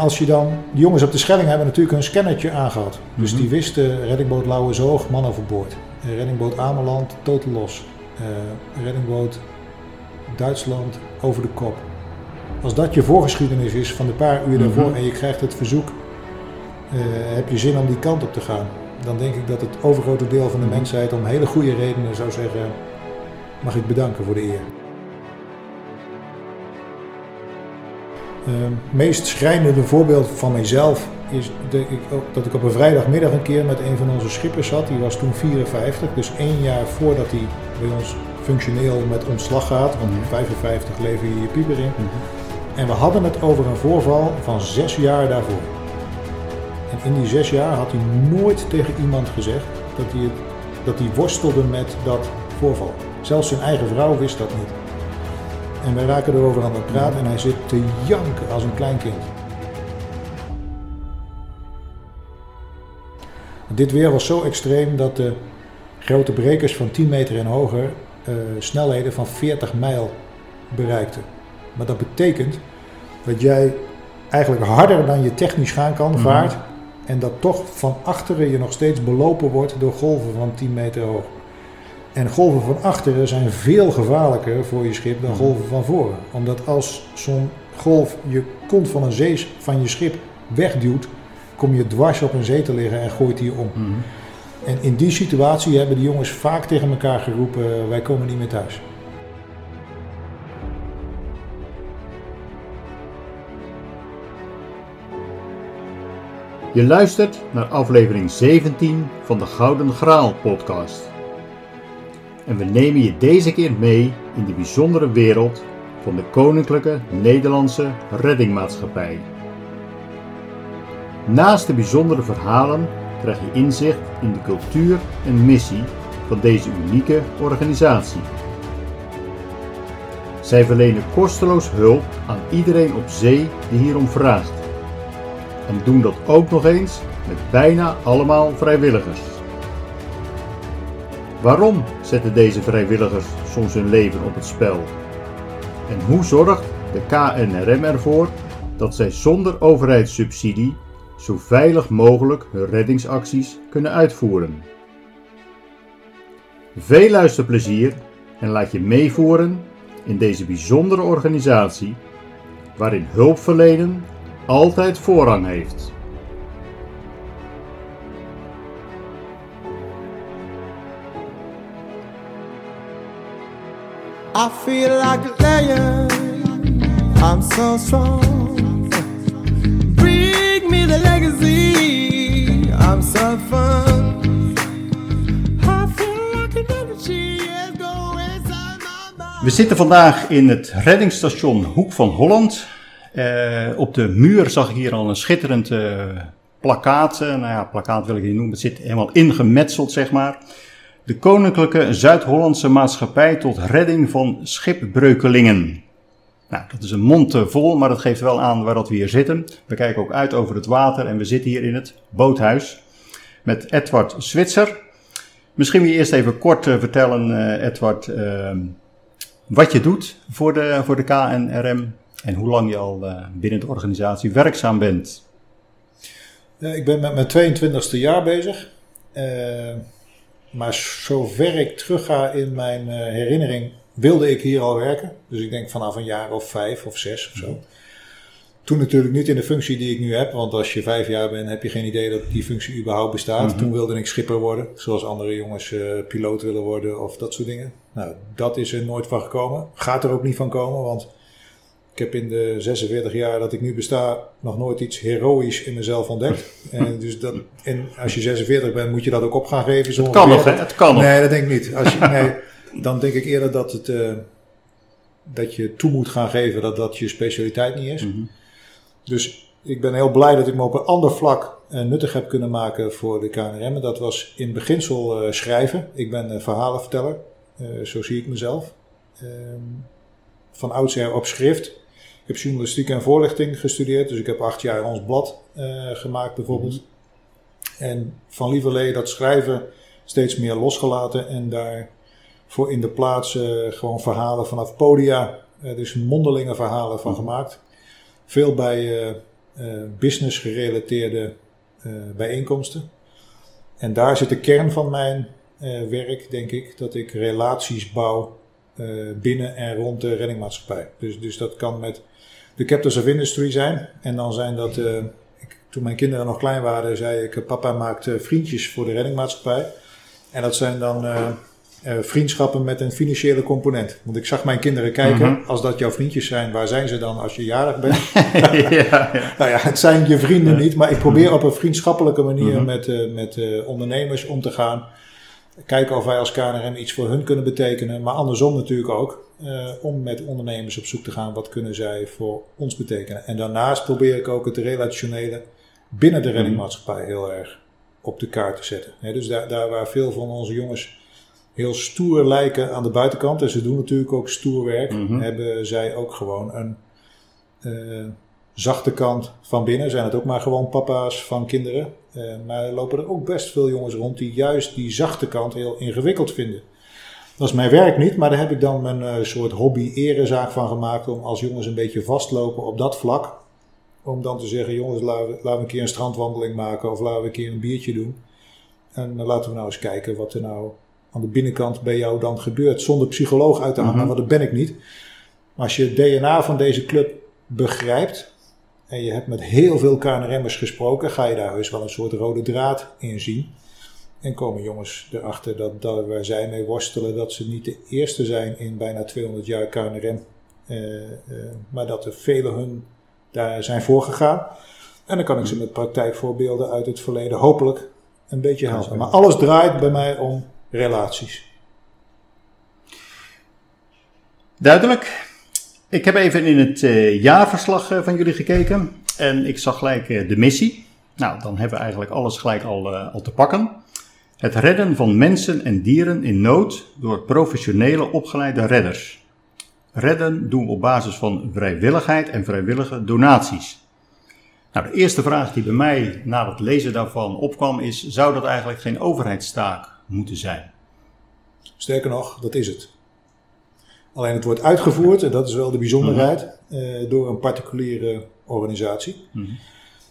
als je dan, de jongens op de Schelling hebben natuurlijk een scannertje aangehad. Dus Mhm. die wisten reddingboot Lauwe Zoog, man overboord. Eh, reddingboot Ameland, totaal los. Eh, reddingboot Duitsland, over de kop. Als dat je voorgeschiedenis is van de paar uur daarvoor Mhm. en je krijgt het verzoek, eh, heb je zin om die kant op te gaan. Dan denk ik dat het overgrote deel van de Mhm. mensheid om hele goede redenen zou zeggen, mag ik bedanken voor de eer. Het meest schrijnende voorbeeld van mijzelf is de, ik, ook dat ik op een vrijdagmiddag een keer met een van onze schippers zat. Die was toen 54, dus één jaar voordat hij bij ons functioneel met ontslag gaat. Want in 55 lever je je pieper in. En we hadden het over een voorval van zes jaar daarvoor. En in die zes jaar had hij nooit tegen iemand gezegd dat hij, dat hij worstelde met dat voorval. Zelfs zijn eigen vrouw wist dat niet. En wij raken erover aan het praten en hij zit te janken als een klein kind. Dit weer was zo extreem dat de grote brekers van 10 meter en hoger eh, snelheden van 40 mijl bereikten. Maar dat betekent dat jij eigenlijk harder dan je technisch gaan kan Mhm. vaart en dat toch van achteren je nog steeds belopen wordt door golven van 10 meter hoog. En golven van achteren zijn veel gevaarlijker voor je schip dan Mhm. golven van voren. Omdat als zo'n golf je kont van een van je schip wegduwt, kom je dwars op een zee te liggen en gooit die om. Mhm. En in die situatie hebben die jongens vaak tegen elkaar geroepen: wij komen niet meer thuis. Je luistert naar aflevering 17 van de Gouden Graal podcast. En we nemen je deze keer mee in de bijzondere wereld van de Koninklijke Nederlandse Reddingmaatschappij. Naast de bijzondere verhalen krijg je inzicht in de cultuur en missie van deze unieke organisatie. Zij verlenen kosteloos hulp aan iedereen op zee die hierom vraagt en doen dat ook nog eens met bijna allemaal vrijwilligers. Waarom zetten deze vrijwilligers soms hun leven op het spel? En hoe zorgt de KNRM ervoor dat zij zonder overheidssubsidie zo veilig mogelijk hun reddingsacties kunnen uitvoeren? Veel luisterplezier en laat je meevoeren in deze bijzondere organisatie waarin hulpverlenen altijd voorrang heeft. I feel like a lion. I'm so strong. Bring me the legacy. I'm so fun. We zitten vandaag in het reddingsstation Hoek van Holland. Eh, op de muur zag ik hier al een schitterend eh, plakkaat. Eh, nou ja, plakkaat wil ik niet noemen. Het zit helemaal ingemetseld, zeg maar. De Koninklijke Zuid-Hollandse Maatschappij tot redding van schipbreukelingen. Nou, dat is een mond vol, maar dat geeft wel aan waar dat we hier zitten. We kijken ook uit over het water en we zitten hier in het boothuis met Edward Switzer. Misschien wil je eerst even kort eh, vertellen, eh, Edward, eh, wat je doet voor de, voor de KNRM en hoe lang je al eh, binnen de organisatie werkzaam bent. Ik ben met mijn 22e jaar bezig. Maar zover ik terugga in mijn eh, herinnering, wilde ik hier al werken. Dus ik denk vanaf een jaar of vijf of zes of zo. Toen natuurlijk niet in de functie die ik nu heb, want als je vijf jaar bent, heb je geen idee dat die functie überhaupt bestaat. Mhm. Toen wilde ik schipper worden, zoals andere jongens eh, piloot willen worden of dat soort dingen. Nou, dat is er nooit van gekomen. Gaat er ook niet van komen, want heb in de 46 jaar dat ik nu besta nog nooit iets heroïs in mezelf ontdekt. En, dus dat, en als je 46 bent, moet je dat ook op gaan geven. zo Het kan nog, hè? Het kan nog. Nee, dat denk ik niet. Als je, nee, dan denk ik eerder dat, het, eh, dat je toe moet gaan geven dat dat je specialiteit niet is. Mhm. Dus ik ben heel blij dat ik me op een ander vlak eh, nuttig heb kunnen maken voor de KNRM. En dat was in beginsel eh, schrijven. Ik ben verhalenverteller. Zo zie ik mezelf. Ehm, van oudsher op schrift. Ik heb journalistiek en voorlichting gestudeerd. Dus ik heb acht jaar ons blad eh, gemaakt bijvoorbeeld. En van lieverlee dat schrijven steeds meer losgelaten. En daar voor in de plaats eh, gewoon verhalen vanaf podia. eh, dus mondelinge verhalen van gemaakt. Veel bij, business gerelateerde bijeenkomsten. En daar zit de kern van mijn werk, denk ik, dat ik relaties bouw binnen en rond de reddingmaatschappij. Dus, dus dat kan met de Captains of Industry zijn. En dan zijn dat, eh, ik, toen mijn kinderen nog klein waren, zei ik, papa maakt eh, vriendjes voor de reddingmaatschappij. En dat zijn dan eh, eh, vriendschappen met een financiële component. Want ik zag mijn kinderen kijken, Mhm. als dat jouw vriendjes zijn, waar zijn ze dan als je jarig bent? ja, ja. Nou ja, het zijn je vrienden niet, maar ik probeer op een vriendschappelijke manier Mhm. met, eh, met eh, ondernemers om te gaan. Kijken of wij als KNRM iets voor hun kunnen betekenen, maar andersom natuurlijk ook. eh, om met ondernemers op zoek te gaan, wat kunnen zij voor ons betekenen. En daarnaast probeer ik ook het relationele binnen de reddingmaatschappij heel erg op de kaart te zetten. Dus daar, daar waar veel van onze jongens heel stoer lijken aan de buitenkant, en ze doen natuurlijk ook stoer werk, Mhm. hebben zij ook gewoon een eh, zachte kant van binnen. Zijn het ook maar gewoon papa's van kinderen. Eh, maar er lopen er ook best veel jongens rond die juist die zachte kant heel ingewikkeld vinden. Dat is mijn werk niet, maar daar heb ik dan een eh, soort hobby-erezaak van gemaakt om als jongens een beetje vastlopen op dat vlak. Om dan te zeggen, jongens, laten we, laten we een keer een strandwandeling maken of laten we een keer een biertje doen. En dan laten we nou eens kijken wat er nou aan de binnenkant bij jou dan gebeurt. Zonder psycholoog uit te hangen, Mhm. want dat ben ik niet. Maar als je het DNA van deze club begrijpt en je hebt met heel veel KNRM'ers gesproken, ga je daar heus wel een soort rode draad in zien. En komen jongens erachter dat, dat waar zij mee worstelen, dat ze niet de eerste zijn in bijna 200 jaar KNRM. eh, eh, maar dat er velen hun daar zijn voorgegaan. En dan kan ik ze met praktijkvoorbeelden uit het verleden hopelijk een beetje helpen. Maar alles draait bij mij om relaties. Duidelijk. Ik heb even in het eh, jaarverslag eh, van jullie gekeken en ik zag gelijk eh, de missie. Nou, dan hebben we eigenlijk alles gelijk al, al te pakken. Het redden van mensen en dieren in nood door professionele opgeleide redders. Redden doen we op basis van vrijwilligheid en vrijwillige donaties. Nou, de eerste vraag die bij mij na het lezen daarvan opkwam is: zou dat eigenlijk geen overheidstaak moeten zijn? Sterker nog, dat is het. Alleen het wordt uitgevoerd, en dat is wel de bijzonderheid, eh, door een particuliere organisatie. Mhm.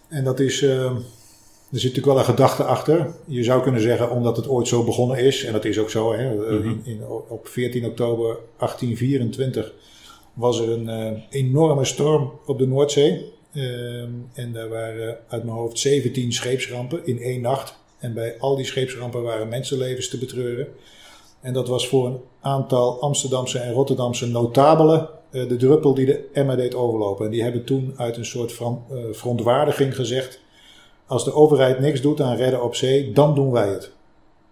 En dat is, eh, er zit natuurlijk wel een gedachte achter. Je zou kunnen zeggen, omdat het ooit zo begonnen is, en dat is ook zo, hè, eh, in, in- op 14 oktober 1824 was er een enorme storm op de Noordzee. En daar waren uit mijn hoofd 17 scheepsrampen in één nacht. En bij al die scheepsrampen waren mensenlevens te betreuren. En dat was voor een aantal Amsterdamse en Rotterdamse notabelen eh, de druppel die de emmer deed overlopen. En die hebben toen uit een soort eh, verontwaardiging gezegd: als de overheid niks doet aan redden op zee, dan doen wij het.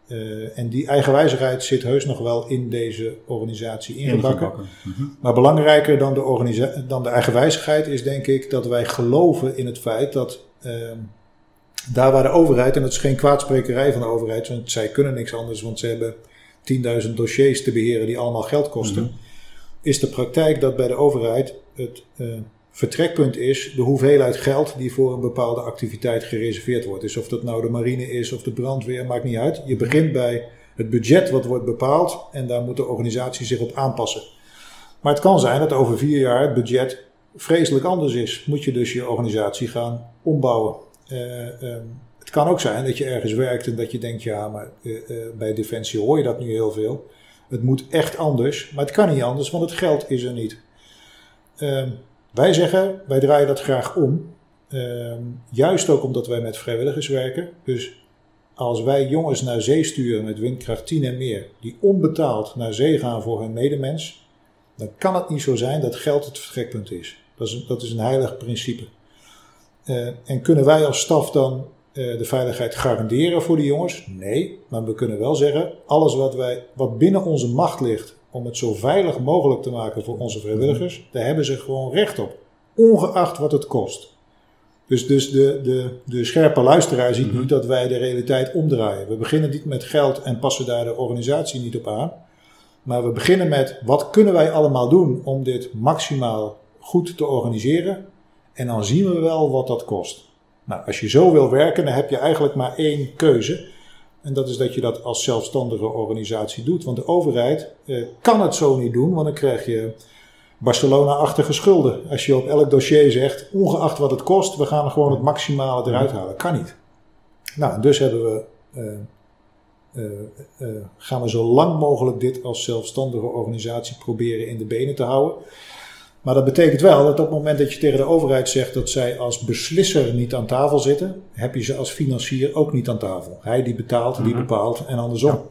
Eh, en die eigenwijzigheid zit heus nog wel in deze organisatie ingebakken. Mhm. Maar belangrijker dan de, dan de eigenwijzigheid is denk ik dat wij geloven in het feit dat ehm, daar waar de overheid, en dat is geen kwaadsprekerij van de overheid, want zij kunnen niks anders, want ze hebben 10.000 dossiers te beheren die allemaal geld kosten, Mhm. is de praktijk dat bij de overheid het eh, vertrekpunt is de hoeveelheid geld die voor een bepaalde activiteit gereserveerd wordt. Dus of dat nou de marine is of de brandweer, maakt niet uit. Je begint bij het budget wat wordt bepaald en daar moet de organisatie zich op aanpassen. Maar het kan zijn dat over vier jaar het budget vreselijk anders is. Moet je dus je organisatie gaan ombouwen. Eh, ehm, het kan ook zijn dat je ergens werkt en dat je denkt, ja, maar eh, eh, bij Defensie hoor je dat nu heel veel. Het moet echt anders, maar het kan niet anders, want het geld is er niet. Ehm, wij zeggen, wij draaien dat graag om. Ehm, juist ook omdat wij met vrijwilligers werken. Dus als wij jongens naar zee sturen met windkracht 10 en meer, die onbetaald naar zee gaan voor hun medemens, dan kan het niet zo zijn dat geld het vertrekpunt is. Dat is een, dat is een heilig principe. Eh, en kunnen wij als staf dan de veiligheid garanderen voor die jongens? Nee, maar we kunnen wel zeggen, alles wat, wij, wat binnen onze macht ligt om het zo veilig mogelijk te maken voor onze vrijwilligers, daar hebben ze gewoon recht op. Ongeacht wat het kost. Dus, dus de, de, de scherpe luisteraar ziet nu dat wij de realiteit omdraaien. We beginnen niet met geld en passen daar de organisatie niet op aan. Maar we beginnen met wat kunnen wij allemaal doen om dit maximaal goed te organiseren. En dan zien we wel wat dat kost. Nou, als je zo wil werken, dan heb je eigenlijk maar één keuze. En dat is dat je dat als zelfstandige organisatie doet. Want de overheid eh, kan het zo niet doen, want dan krijg je Barcelona-achtige schulden. Als je op elk dossier zegt, ongeacht wat het kost, we gaan gewoon het maximale eruit halen. Kan niet. Nou, dus hebben we, eh, eh, eh, gaan we zo lang mogelijk dit als zelfstandige organisatie proberen in de benen te houden. Maar dat betekent wel dat op het moment dat je tegen de overheid zegt dat zij als beslisser niet aan tafel zitten, heb je ze als financier ook niet aan tafel. Hij die betaalt, die Mhm. bepaalt en andersom.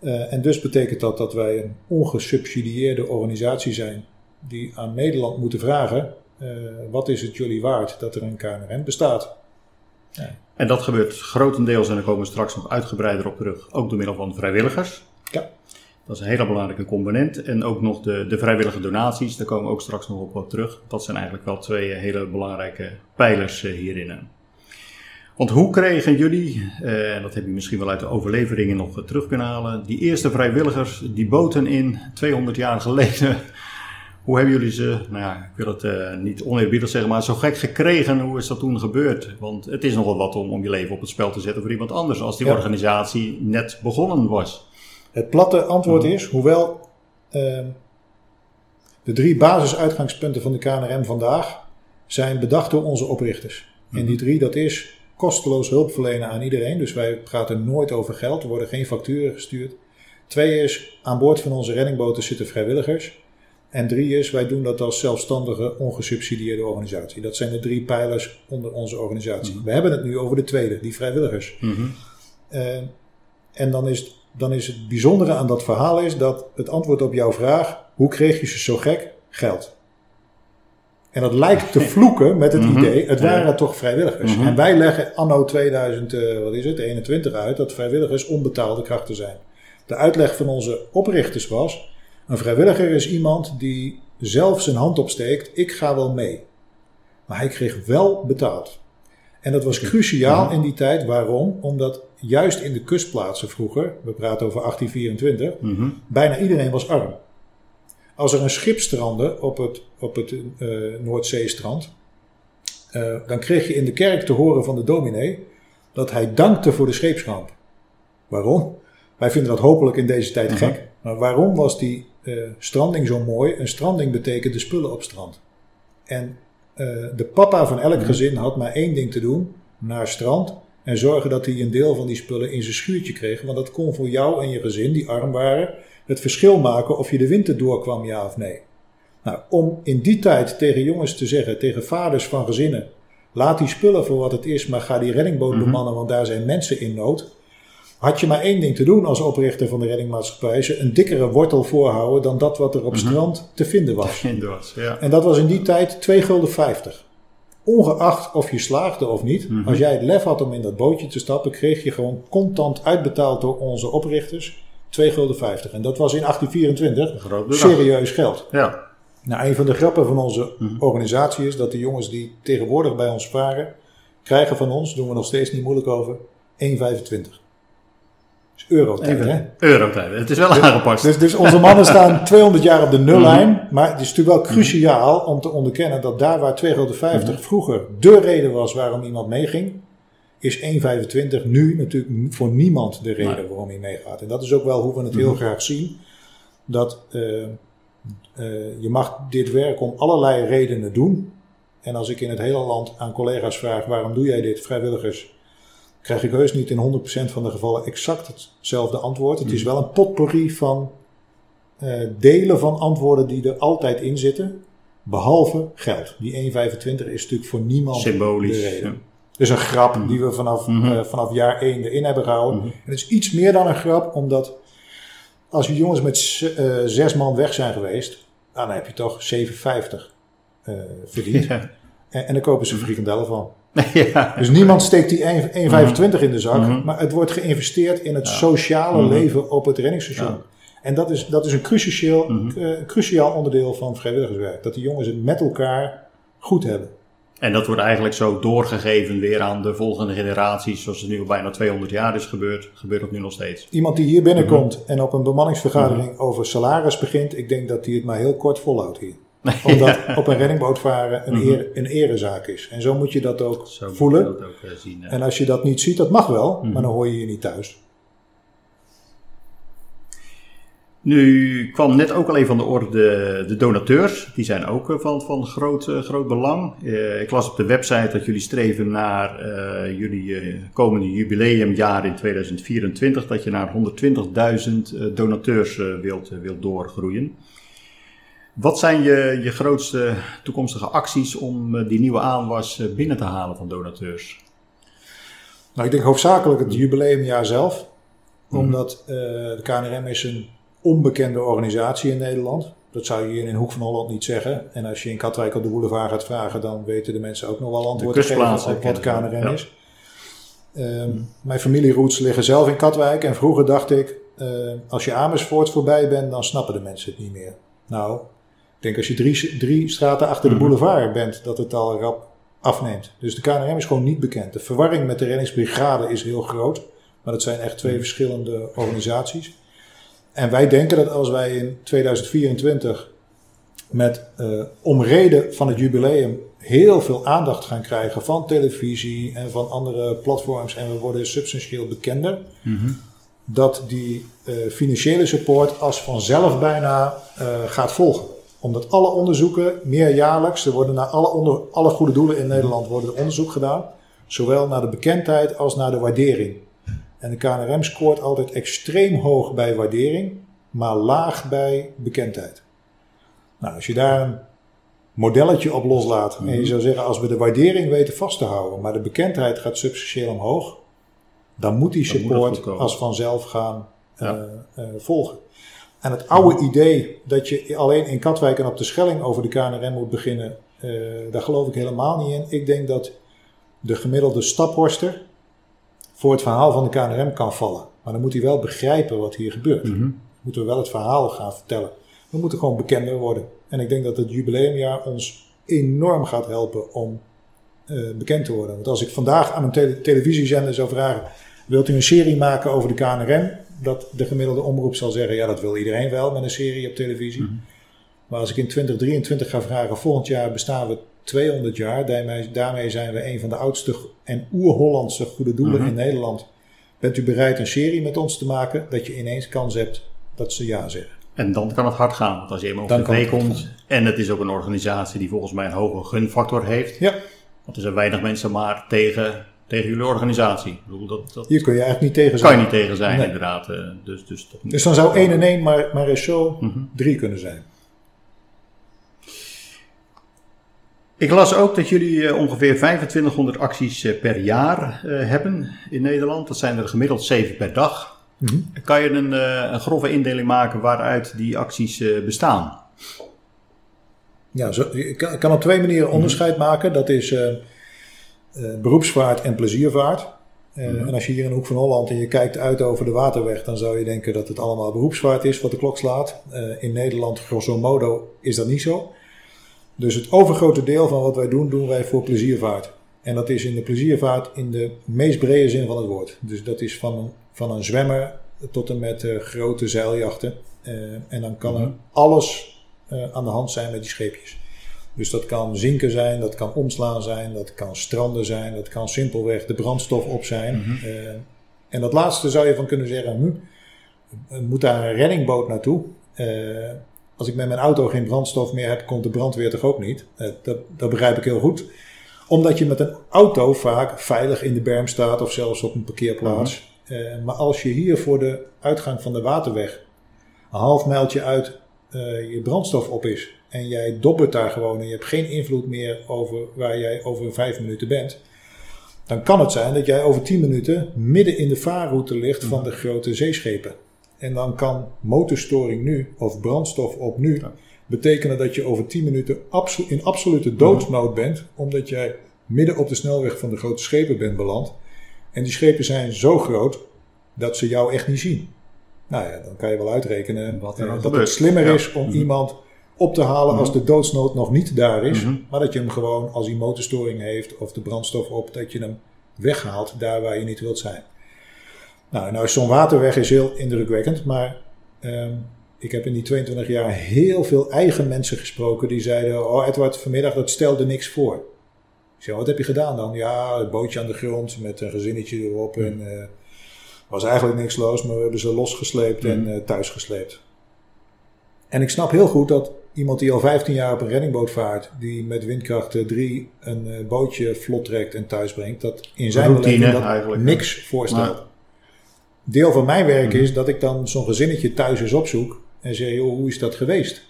Eh, en dus betekent dat dat wij een ongesubsidieerde organisatie zijn die aan Nederland moeten vragen: eh, wat is het jullie waard dat er een KNRM bestaat? En dat gebeurt grotendeels, en daar komen we straks nog uitgebreider op terug, ook door middel van vrijwilligers. Ja. Dat is een hele belangrijke component. En ook nog de, de vrijwillige donaties, daar komen we ook straks nog op wat terug. Dat zijn eigenlijk wel twee eh, hele belangrijke pijlers eh, hierin. Want hoe kregen jullie, eh, en dat heb je misschien wel uit de overleveringen nog terug kunnen halen, die eerste vrijwilligers, die boten in 200 jaar geleden, hoe hebben jullie ze, nou ja, ik wil het niet oneerbiedig zeggen, maar zo gek gekregen? Hoe is dat toen gebeurd? Want het is nogal wat om, om je leven op het spel te zetten voor iemand anders als die Ja. organisatie net begonnen was. Het platte antwoord is, hoewel ehm, de drie basisuitgangspunten van de KNRM vandaag zijn bedacht door onze oprichters. En die drie, dat is kosteloos hulp verlenen aan iedereen. Dus wij praten nooit over geld, er worden geen facturen gestuurd. Twee is, aan boord van onze reddingboten zitten vrijwilligers. En drie is, wij doen dat als zelfstandige, ongesubsidieerde organisatie. Dat zijn de drie pijlers onder onze organisatie. We hebben het nu over de tweede, die vrijwilligers. Mhm. Eh, en dan is, dan is het bijzondere aan dat verhaal is dat het antwoord op jouw vraag, hoe kreeg je ze zo gek? Geld. En dat lijkt te vloeken met het Mhm. idee, het waren Ja. toch vrijwilligers. Mhm. En wij leggen anno 2000, eh, wat is het, 21 uit, dat vrijwilligers onbetaalde krachten zijn. De uitleg van onze oprichters was, een vrijwilliger is iemand die zelf zijn hand opsteekt, ik ga wel mee. Maar hij kreeg wel betaald. En dat was cruciaal in die tijd. Waarom? Omdat juist in de kustplaatsen vroeger, we praten over 1824, Mhm. bijna iedereen was arm. Als er een schip strandde op het, op het eh, Noordzeestrand, eh, dan kreeg je in de kerk te horen van de dominee dat hij dankte voor de scheepsramp. Waarom? Wij vinden dat hopelijk in deze tijd Mhm. gek. Maar waarom was die eh, stranding zo mooi? Een stranding betekent de spullen op strand. En de papa van elk gezin had maar één ding te doen: naar strand en zorgen dat hij een deel van die spullen in zijn schuurtje kreeg. Want dat kon voor jou en je gezin, die arm waren, het verschil maken of je de winter doorkwam, ja of nee. Nou, om in die tijd tegen jongens te zeggen, tegen vaders van gezinnen: laat die spullen voor wat het is, maar ga die reddingboot Mhm. bemannen, want daar zijn mensen in nood. Had je maar één ding te doen als oprichter van de reddingmaatschappij: ze een dikkere wortel voorhouden dan dat wat er op strand te vinden was. Inderdaad, ja. En dat was in die tijd 2 gulden 50. Ongeacht of je slaagde of niet, Mhm. als jij het lef had om in dat bootje te stappen, kreeg je gewoon contant uitbetaald door onze oprichters 2 gulden 50. En dat was in 1824 Een groot bedrag. serieus geld. Ja. Nou, een van de grappen van onze Mhm. organisatie is dat de jongens die tegenwoordig bij ons varen, krijgen van ons, doen we nog steeds niet moeilijk over, 1,25. Is eurotijd, hè? Eurotijd. Het is wel aangepast. Dus, dus onze mannen staan 200 jaar op de nullijn. Mhm. Maar het is natuurlijk wel cruciaal om te onderkennen dat daar waar 2,50 Mhm. vroeger de reden was waarom iemand meeging, is 1,25 nu natuurlijk voor niemand de reden Nee. waarom hij meegaat. En dat is ook wel hoe we het heel Mhm. graag zien. Dat eh, eh, je mag dit werk om allerlei redenen doen. En als ik in het hele land aan collega's vraag waarom doe jij dit, vrijwilligers, krijg ik heus niet in 100% van de gevallen exact hetzelfde antwoord. Het is wel een potpourri van eh, delen van antwoorden die er altijd in zitten, behalve geld. Die 1,25 is natuurlijk voor niemand Symbolisch. de reden. ja. Dus een grap die we vanaf, Mhm. eh, vanaf jaar 1 erin hebben gehouden. En het is iets meer dan een grap, omdat als je jongens met eh, zes man weg zijn geweest, nou, dan heb je toch 7,50 eh verdiend. Ja. En, en dan kopen ze frikandellen van. ja. Dus niemand steekt die 1 1,25 in de zak, Mhm. maar het wordt geïnvesteerd in het sociale Mhm. leven op het reddingsstation. Ja. En dat is, dat is een cruciaal, Mhm. eh, cruciaal onderdeel van vrijwilligerswerk. Dat die jongens het met elkaar goed hebben. En dat wordt eigenlijk zo doorgegeven weer aan de volgende generaties, zoals het nu al bijna 200 jaar is gebeurd, gebeurt dat nu nog steeds. Iemand die hier binnenkomt Mhm. en op een bemanningsvergadering over salaris begint, ik denk dat hij het maar heel kort volhoudt hier. Omdat op een reddingboot varen een, Mhm. eer, een erezaak is. En zo moet je dat ook Zo voelen. dat ook eh, zien. En als je dat niet ziet, dat mag wel, Mhm. maar dan hoor je je niet thuis. Nu kwam net ook al even van de orde de, de donateurs. Die zijn ook eh, van, van groot, eh, groot belang. Ik las op de website dat jullie streven naar eh, jullie komende jubileumjaar in 2024. Dat je naar 120.000 eh, donateurs wilt, wilt doorgroeien. Wat zijn je, je grootste toekomstige acties om eh, die nieuwe aanwas eh, binnen te halen van donateurs? Nou, ik denk hoofdzakelijk het jubileumjaar zelf. Omdat eh, de KNRM is een onbekende organisatie in Nederland. Dat zou je hier in een hoek van Holland niet zeggen. En als je in Katwijk op de boulevard gaat vragen, dan weten de mensen ook nog wel antwoord te geven op wat KNRM ja. is. Ehm, Mijn familieroots liggen zelf in Katwijk. En vroeger dacht ik, als je Amersfoort voorbij bent, dan snappen de mensen het niet meer. Nou, denk als je drie, drie straten achter de Mhm. boulevard bent, dat het al rap afneemt. Dus de KNRM is gewoon niet bekend. De verwarring met de reddingsbrigade is heel groot. Maar dat zijn echt twee verschillende organisaties. En wij denken dat als wij in 2024 met eh om reden van het jubileum heel veel aandacht gaan krijgen van televisie en van andere platforms en we worden substantieel bekender, dat die eh, financiële support als vanzelf bijna eh, gaat volgen. Omdat alle onderzoeken, meerjaarlijks, er worden naar alle, onder, alle goede doelen in Nederland worden er onderzoek gedaan. Zowel naar de bekendheid als naar de waardering. En de KNRM scoort altijd extreem hoog bij waardering, maar laag bij bekendheid. Nou, als je daar een modelletje op loslaat en je zou zeggen, als we de waardering weten vast te houden, maar de bekendheid gaat substantieel omhoog, dan moet die support als vanzelf gaan eh, eh, volgen. En het oude idee dat je alleen in Katwijk en op de Schelling over de KNRM moet beginnen, eh, daar geloof ik helemaal niet in. Ik denk dat de gemiddelde staphorster voor het verhaal van de KNRM kan vallen. Maar dan moet hij wel begrijpen wat hier gebeurt. Mhm. Moeten we wel het verhaal gaan vertellen. We moeten gewoon bekender worden. En ik denk dat het jubileumjaar ons enorm gaat helpen om eh, bekend te worden. Want als ik vandaag aan een tele- televisiezender zou vragen: wilt u een serie maken over de KNRM? Dat de gemiddelde omroep zal zeggen: ja, dat wil iedereen wel met een serie op televisie. Maar als ik in 2023 ga vragen: volgend jaar bestaan we 200 jaar. Daarmee, daarmee zijn we een van de oudste en oer-Hollandse goede doelen Mhm. in Nederland. Bent u bereid een serie met ons te maken? Dat je ineens kans hebt dat ze ja zeggen. En dan kan het hard gaan. Want als je eenmaal op tv komt. En het is ook een organisatie die volgens mij een hoge gunfactor heeft. Ja, Want er zijn weinig mensen maar tegen, tegen jullie organisatie. Ik bedoel, dat, dat hier kun je eigenlijk niet tegen kan zijn. je niet tegen zijn, Nee. inderdaad. eh, Dus, dus, toch niet. Dus dan zou 1 en 1 maar, maar eens zo Mhm. 3 kunnen zijn. Ik las ook dat jullie eh, ongeveer 2500 acties eh, per jaar hebben in Nederland. Dat zijn er gemiddeld 7 per dag. Mhm. Kan je een, een grove indeling maken waaruit die acties bestaan? Ja, zo, je kan, kan op twee manieren onderscheid maken. Dat is eh, beroepsvaart en pleziervaart. Eh, En als je hier in de Hoek van Holland en je kijkt uit over de waterweg, dan zou je denken dat het allemaal beroepsvaart is wat de klok slaat. Eh, in Nederland, grosso modo, is dat niet zo. Dus het overgrote deel van wat wij doen, doen wij voor pleziervaart. En dat is in de pleziervaart in de meest brede zin van het woord. Dus dat is van een, van een zwemmer tot en met grote zeiljachten. En dan kan er alles eh, aan de hand zijn met die scheepjes. Dus dat kan zinken zijn, dat kan omslaan zijn, dat kan stranden zijn, dat kan simpelweg de brandstof op zijn. Eh, en dat laatste zou je van kunnen zeggen, hm, moet daar een reddingboot naartoe? Eh, als ik met mijn auto geen brandstof meer heb, komt de brandweer toch ook niet? Eh, dat, dat begrijp ik heel goed. Omdat je met een auto vaak veilig in de berm staat of zelfs op een parkeerplaats. Eh, maar als je hier voor de uitgang van de waterweg een half mijltje uit eh, je brandstof op is en jij dobbert daar gewoon en je hebt geen invloed meer over waar jij over vijf minuten bent, dan kan het zijn dat jij over tien minuten midden in de vaarroute ligt van de grote zeeschepen. En dan kan motorstoring nu of brandstof op nu betekenen dat je over 10 minuten in absolute doodsnood bent, omdat jij midden op de snelweg van de grote schepen bent beland. En die schepen zijn zo groot dat ze jou echt niet zien. Nou ja, dan kan je wel uitrekenen Wat er eh, dat het slimmer is om Mhm. iemand op te halen als de doodsnood nog niet daar is. Mhm. Maar dat je hem gewoon als hij motorstoring heeft of de brandstof op, dat je hem weghaalt daar waar je niet wilt zijn. Nou, nou zo'n waterweg is heel indrukwekkend, maar ehm, ik heb in die 22 jaar heel veel eigen mensen gesproken die zeiden: Oh, Edward, vanmiddag dat stelde niks voor. Ik zei: Wat heb je gedaan dan? Ja, het bootje aan de grond met een gezinnetje erop. En eh was eigenlijk niks los, maar we hebben ze losgesleept en eh, thuis gesleept. En ik snap heel goed dat iemand die al 15 jaar op een reddingboot vaart, die met windkracht 3 een eh, bootje vlot trekt en thuis brengt, dat in zijn Routine dat eigenlijk. niks voorstelt. Maar- Deel van mijn werk Mhm. is dat ik dan zo'n gezinnetje thuis eens opzoek en zeg, joh, hoe is dat geweest?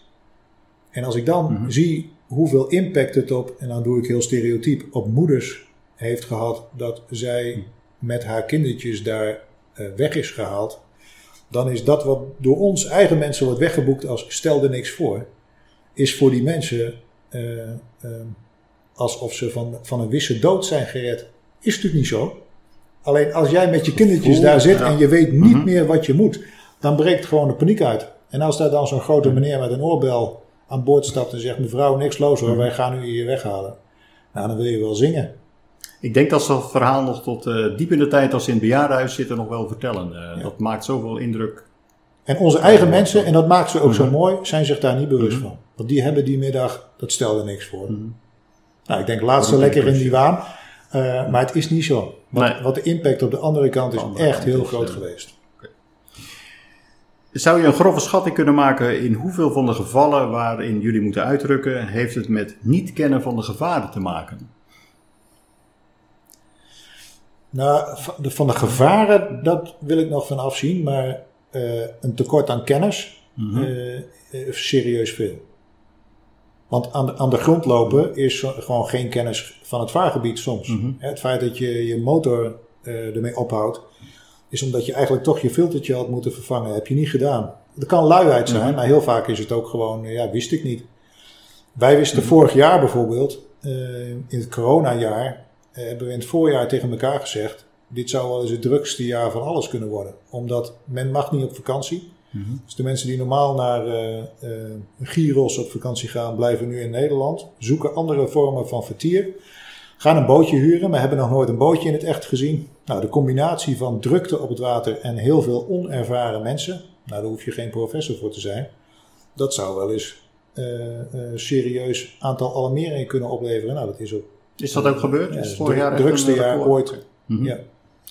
En als ik dan Mhm. zie hoeveel impact het op, en dan doe ik heel stereotyp, op moeders heeft gehad dat zij Mhm. met haar kindertjes daar eh, weg is gehaald, dan is dat wat door ons eigen mensen wordt weggeboekt als stel er niks voor, is voor die mensen eh, eh, alsof ze van, van een wisse dood zijn gered. Is natuurlijk niet zo. Alleen als jij met je kindertjes daar zit en je weet niet Mhm. meer wat je moet, dan breekt gewoon de paniek uit. En als daar dan zo'n grote meneer met een oorbel aan boord stapt en zegt: Mevrouw, niks los hoor, wij gaan u hier weghalen. Nou, dan wil je wel zingen. Ik denk dat ze dat verhaal nog tot eh, diep in de tijd als ze in het bejaardenhuis zitten nog wel vertellen. Eh, Dat maakt zoveel indruk. En onze eigen mensen, en dat maakt ze ook zo Mhm. mooi, zijn zich daar niet bewust Mhm. van. Want die hebben die middag, dat stelde niks voor. Mhm. Nou, ik denk laat ze Dat lekker in die waan. Eh, maar het is niet zo. Wat, Nee. wat de impact op de andere kant is andere echt heel groot geweest. Zou je een grove schatting kunnen maken in hoeveel van de gevallen waarin jullie moeten uitrukken, heeft het met niet kennen van de gevaren te maken? Nou, van de, gevaren, dat wil ik nog van afzien. Maar eh, een tekort aan kennis, eh, serieus veel. Want aan de, aan de grond lopen is gewoon geen kennis van het vaargebied soms. Mhm. Het feit dat je je motor eh, ermee ophoudt, is omdat je eigenlijk toch je filtertje had moeten vervangen. Heb je niet gedaan. Dat kan luiheid zijn, Mhm. maar heel vaak is het ook gewoon, ja, wist ik niet. Wij wisten vorig jaar bijvoorbeeld, in het coronajaar, hebben we in het voorjaar tegen elkaar gezegd, dit zou wel eens het drukste jaar van alles kunnen worden. Omdat men mag niet op vakantie. Mhm. Dus de mensen die normaal naar eh eh, Gyros op vakantie gaan, blijven nu in Nederland. Zoeken andere vormen van vertier. Gaan een bootje huren, maar hebben nog nooit een bootje in het echt gezien. Nou, de combinatie van drukte op het water en heel veel onervaren mensen. Nou, daar hoef je geen professor voor te zijn. Dat zou wel eens eh, eh, serieus aantal alarmeringen kunnen opleveren. Nou, dat is ook Is dat ook gebeurd? ja, is het vorig jaar drukste een jaar ooit. Mhm. Ja.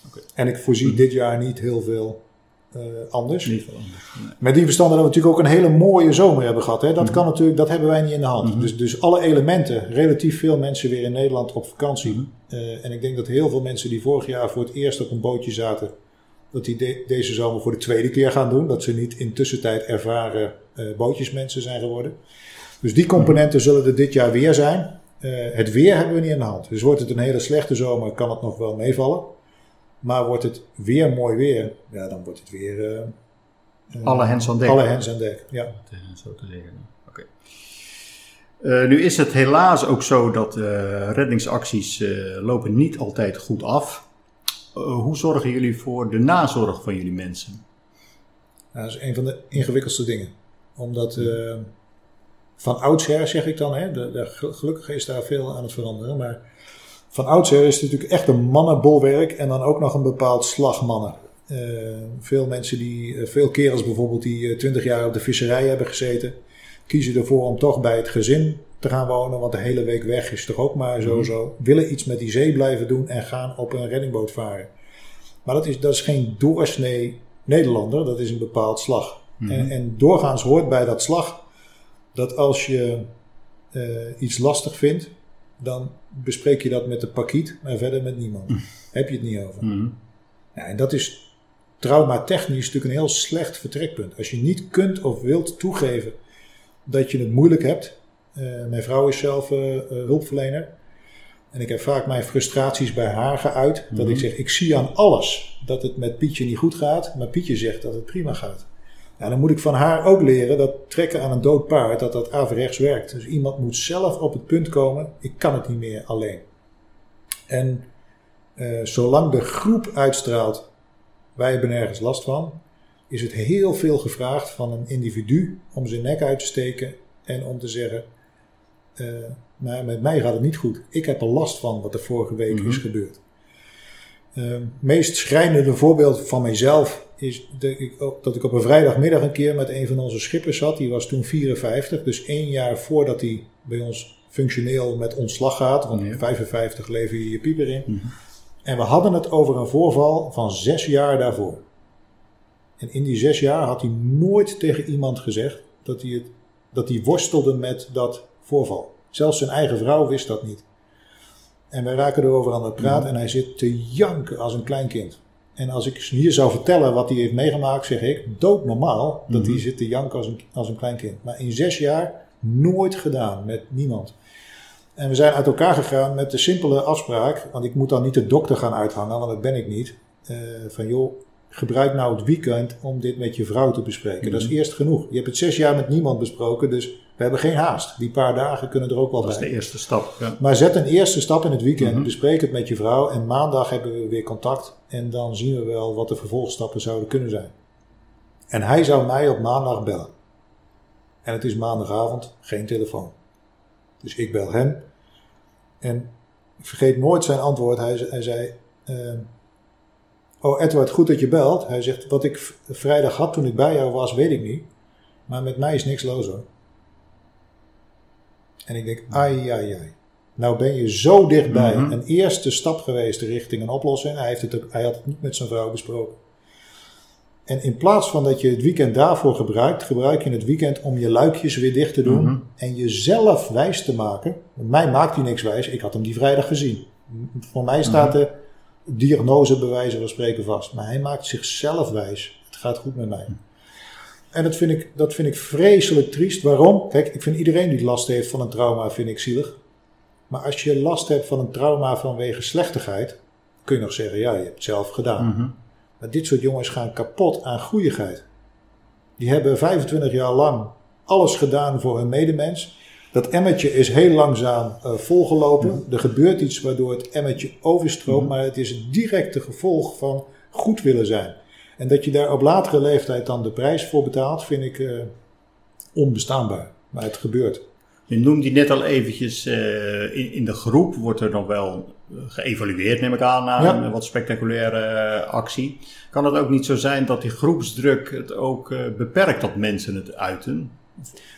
Oké. En ik voorzie dit jaar niet heel veel eh, anders. Niet veel anders. Nee. Met die verstande dat we natuurlijk ook een hele mooie zomer hebben gehad. Hè? Dat Mhm. kan natuurlijk, dat hebben wij niet in de hand. Mhm. Dus, dus alle elementen, relatief veel mensen weer in Nederland op vakantie. Mhm. Eh, en ik denk dat heel veel mensen die vorig jaar voor het eerst op een bootje zaten, dat die de- deze zomer voor de tweede keer gaan doen. Dat ze niet in tussentijd ervaren eh, bootjesmensen zijn geworden. Dus die componenten zullen er dit jaar weer zijn. Eh, het weer hebben we niet in de hand. Dus wordt het een hele slechte zomer, kan het nog wel meevallen. Maar wordt het weer mooi weer, ja, dan wordt het weer... eh, eh, Alle hens aan dek. Alle hens aan dek, ja. Zo te zeggen. Oké. Eh, nu is het helaas ook zo dat eh, reddingsacties eh, lopen niet altijd goed af. Hoe zorgen jullie voor de nazorg van jullie mensen? Nou, dat is een van de ingewikkeldste dingen. Omdat eh, van oudsher, zeg ik dan, hè, de, de, gelukkig is daar veel aan het veranderen. Maar van oudsher is het natuurlijk echt een mannenbolwerk en dan ook nog een bepaald slag mannen. Eh, veel mensen die, eh, veel kerels bijvoorbeeld die twintig jaar op de visserij hebben gezeten, kiezen ervoor om toch bij het gezin te gaan wonen, want de hele week weg is toch ook maar zo Mhm. zo. Willen iets met die zee blijven doen en gaan op een reddingboot varen. Maar dat is, dat is geen doorsnee Nederlander, dat is een bepaald slag. Mhm. En, en doorgaans hoort bij dat slag dat als je eh, iets lastig vindt, dan bespreek je dat met de pakiet, maar verder met niemand. Heb je het niet over. Ja, en dat is traumatechnisch natuurlijk een heel slecht vertrekpunt. Als je niet kunt of wilt toegeven dat je het moeilijk hebt. Eh, mijn vrouw is zelf eh, hulpverlener. En ik heb vaak mijn frustraties bij haar geuit. Dat ik zeg, ik zie aan alles dat het met Pietje niet goed gaat. Maar Pietje zegt dat het prima gaat. Ja, dan moet ik van haar ook leren dat trekken aan een dood paard, dat dat averechts werkt. Dus iemand moet zelf op het punt komen, ik kan het niet meer alleen. En eh, zolang de groep uitstraalt, wij hebben nergens last van, is het heel veel gevraagd van een individu om zijn nek uit te steken en om te zeggen, eh, nou, met mij gaat het niet goed. Ik heb er last van wat er vorige week Mhm. is gebeurd. Het meest schrijnende voorbeeld van mijzelf is dat ik, ook- dat ik op een vrijdagmiddag een keer met een van onze schippers zat. Die was toen 54, dus één jaar voordat hij bij ons functioneel met ontslag gaat. Want Ja. 55 lever je je pieper in. Mhm. En we hadden het over een voorval van zes jaar daarvoor. En in die zes jaar had hij nooit tegen iemand gezegd: dat hij, het, dat hij worstelde met dat voorval. Zelfs zijn eigen vrouw wist dat niet. En wij raken erover aan het praten en hij zit te janken als een klein kind. En als ik hier zou vertellen wat hij heeft meegemaakt, zeg ik doodnormaal dat hij zit te janken als een, als een klein kind. Maar in zes jaar nooit gedaan met niemand. En we zijn uit elkaar gegaan met de simpele afspraak, want ik moet dan niet de dokter gaan uithangen, want dat ben ik niet. eh, van joh, gebruik nou het weekend om dit met je vrouw te bespreken. Dat is eerst genoeg. Je hebt het zes jaar met niemand besproken, dus we hebben geen haast. Die paar dagen kunnen er ook wel Dat is bij. de eerste stap. Ja. Maar zet een eerste stap in het weekend, Mhm. bespreek het met je vrouw en maandag hebben we weer contact en dan zien we wel wat de vervolgstappen zouden kunnen zijn. En hij zou mij op maandag bellen. En het is maandagavond, geen telefoon. Dus ik bel hem en ik vergeet nooit zijn antwoord. Hij, ze- hij zei, ehm, oh Edward, goed dat je belt. Hij zegt, wat ik vrijdag had toen ik bij jou was, weet ik niet. Maar met mij is niks los hoor. En ik denk, ai, ai, ai. Nou ben je zo dichtbij Mhm. een eerste stap geweest richting een oplossing. Hij, heeft het, hij had het niet met zijn vrouw besproken. En in plaats van dat je het weekend daarvoor gebruikt, gebruik je het weekend om je luikjes weer dicht te doen. Mhm. En jezelf wijs te maken. Mij maakt hij niks wijs. Ik had hem die vrijdag gezien. Voor mij staat de diagnose bij wijze van spreken vast. Maar hij maakt zichzelf wijs. Het gaat goed met mij. En dat vind, ik, dat vind ik vreselijk triest. Waarom? Kijk, ik vind iedereen die last heeft van een trauma, vind ik zielig. Maar als je last hebt van een trauma vanwege slechtigheid, kun je nog zeggen, ja, je hebt het zelf gedaan. Mhm. Maar dit soort jongens gaan kapot aan goeieheid. Die hebben 25 jaar lang alles gedaan voor hun medemens. Dat emmertje is heel langzaam eh, volgelopen. Er gebeurt iets waardoor het emmertje overstroomt, maar het is het directe gevolg van goed willen zijn. En dat je daar op latere leeftijd dan de prijs voor betaalt, vind ik eh, onbestaanbaar. Maar het gebeurt. Je noemde die net al eventjes, eh, in, in de groep wordt er nog wel eh, geëvalueerd, neem ik aan, na Ja. een wat spectaculaire actie. Kan het ook niet zo zijn dat die groepsdruk het ook beperkt dat mensen het uiten?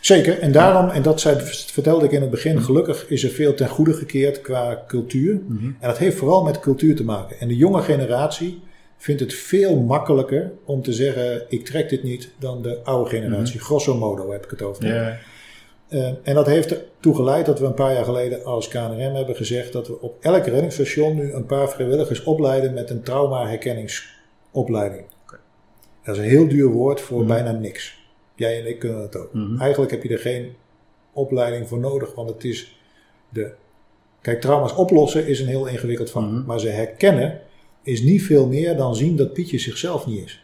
Zeker, en daarom, en dat zei, vertelde ik in het begin, gelukkig is er veel ten goede gekeerd qua cultuur. En dat heeft vooral met cultuur te maken. En de jonge generatie vindt het veel makkelijker om te zeggen: ik trek dit niet, dan de oude generatie. Grosso modo heb ik het over. Eh, en dat heeft ertoe geleid dat we een paar jaar geleden als KNRM hebben gezegd dat we op elk reddingsstation nu een paar vrijwilligers opleiden met een trauma-herkenningsopleiding. Dat is een heel duur woord voor bijna niks. Jij en ik kunnen het ook. Eigenlijk heb je er geen opleiding voor nodig, want het is de. Kijk, trauma's oplossen is een heel ingewikkeld vak. Maar ze herkennen is niet veel meer dan zien dat Pietje zichzelf niet is.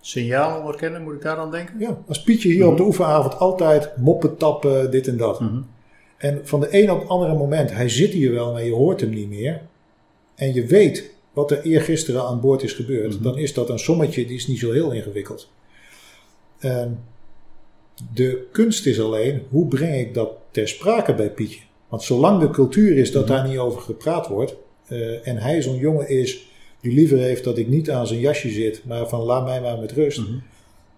Signaal herkennen, moet ik daar aan denken? Ja, als Pietje hier op de oefenavond altijd moppen tappen, dit en dat. En van de een op het andere moment, hij zit hier wel, maar je hoort hem niet meer. En je weet wat er eergisteren aan boord is gebeurd. Dan is dat een sommetje, die is niet zo heel ingewikkeld. Ehm, de kunst is alleen, hoe breng ik dat ter sprake bij Pietje? Want zolang de cultuur is dat daar niet over gepraat wordt... eh, en hij zo'n jongen is die liever heeft dat ik niet aan zijn jasje zit... maar van laat mij maar met rust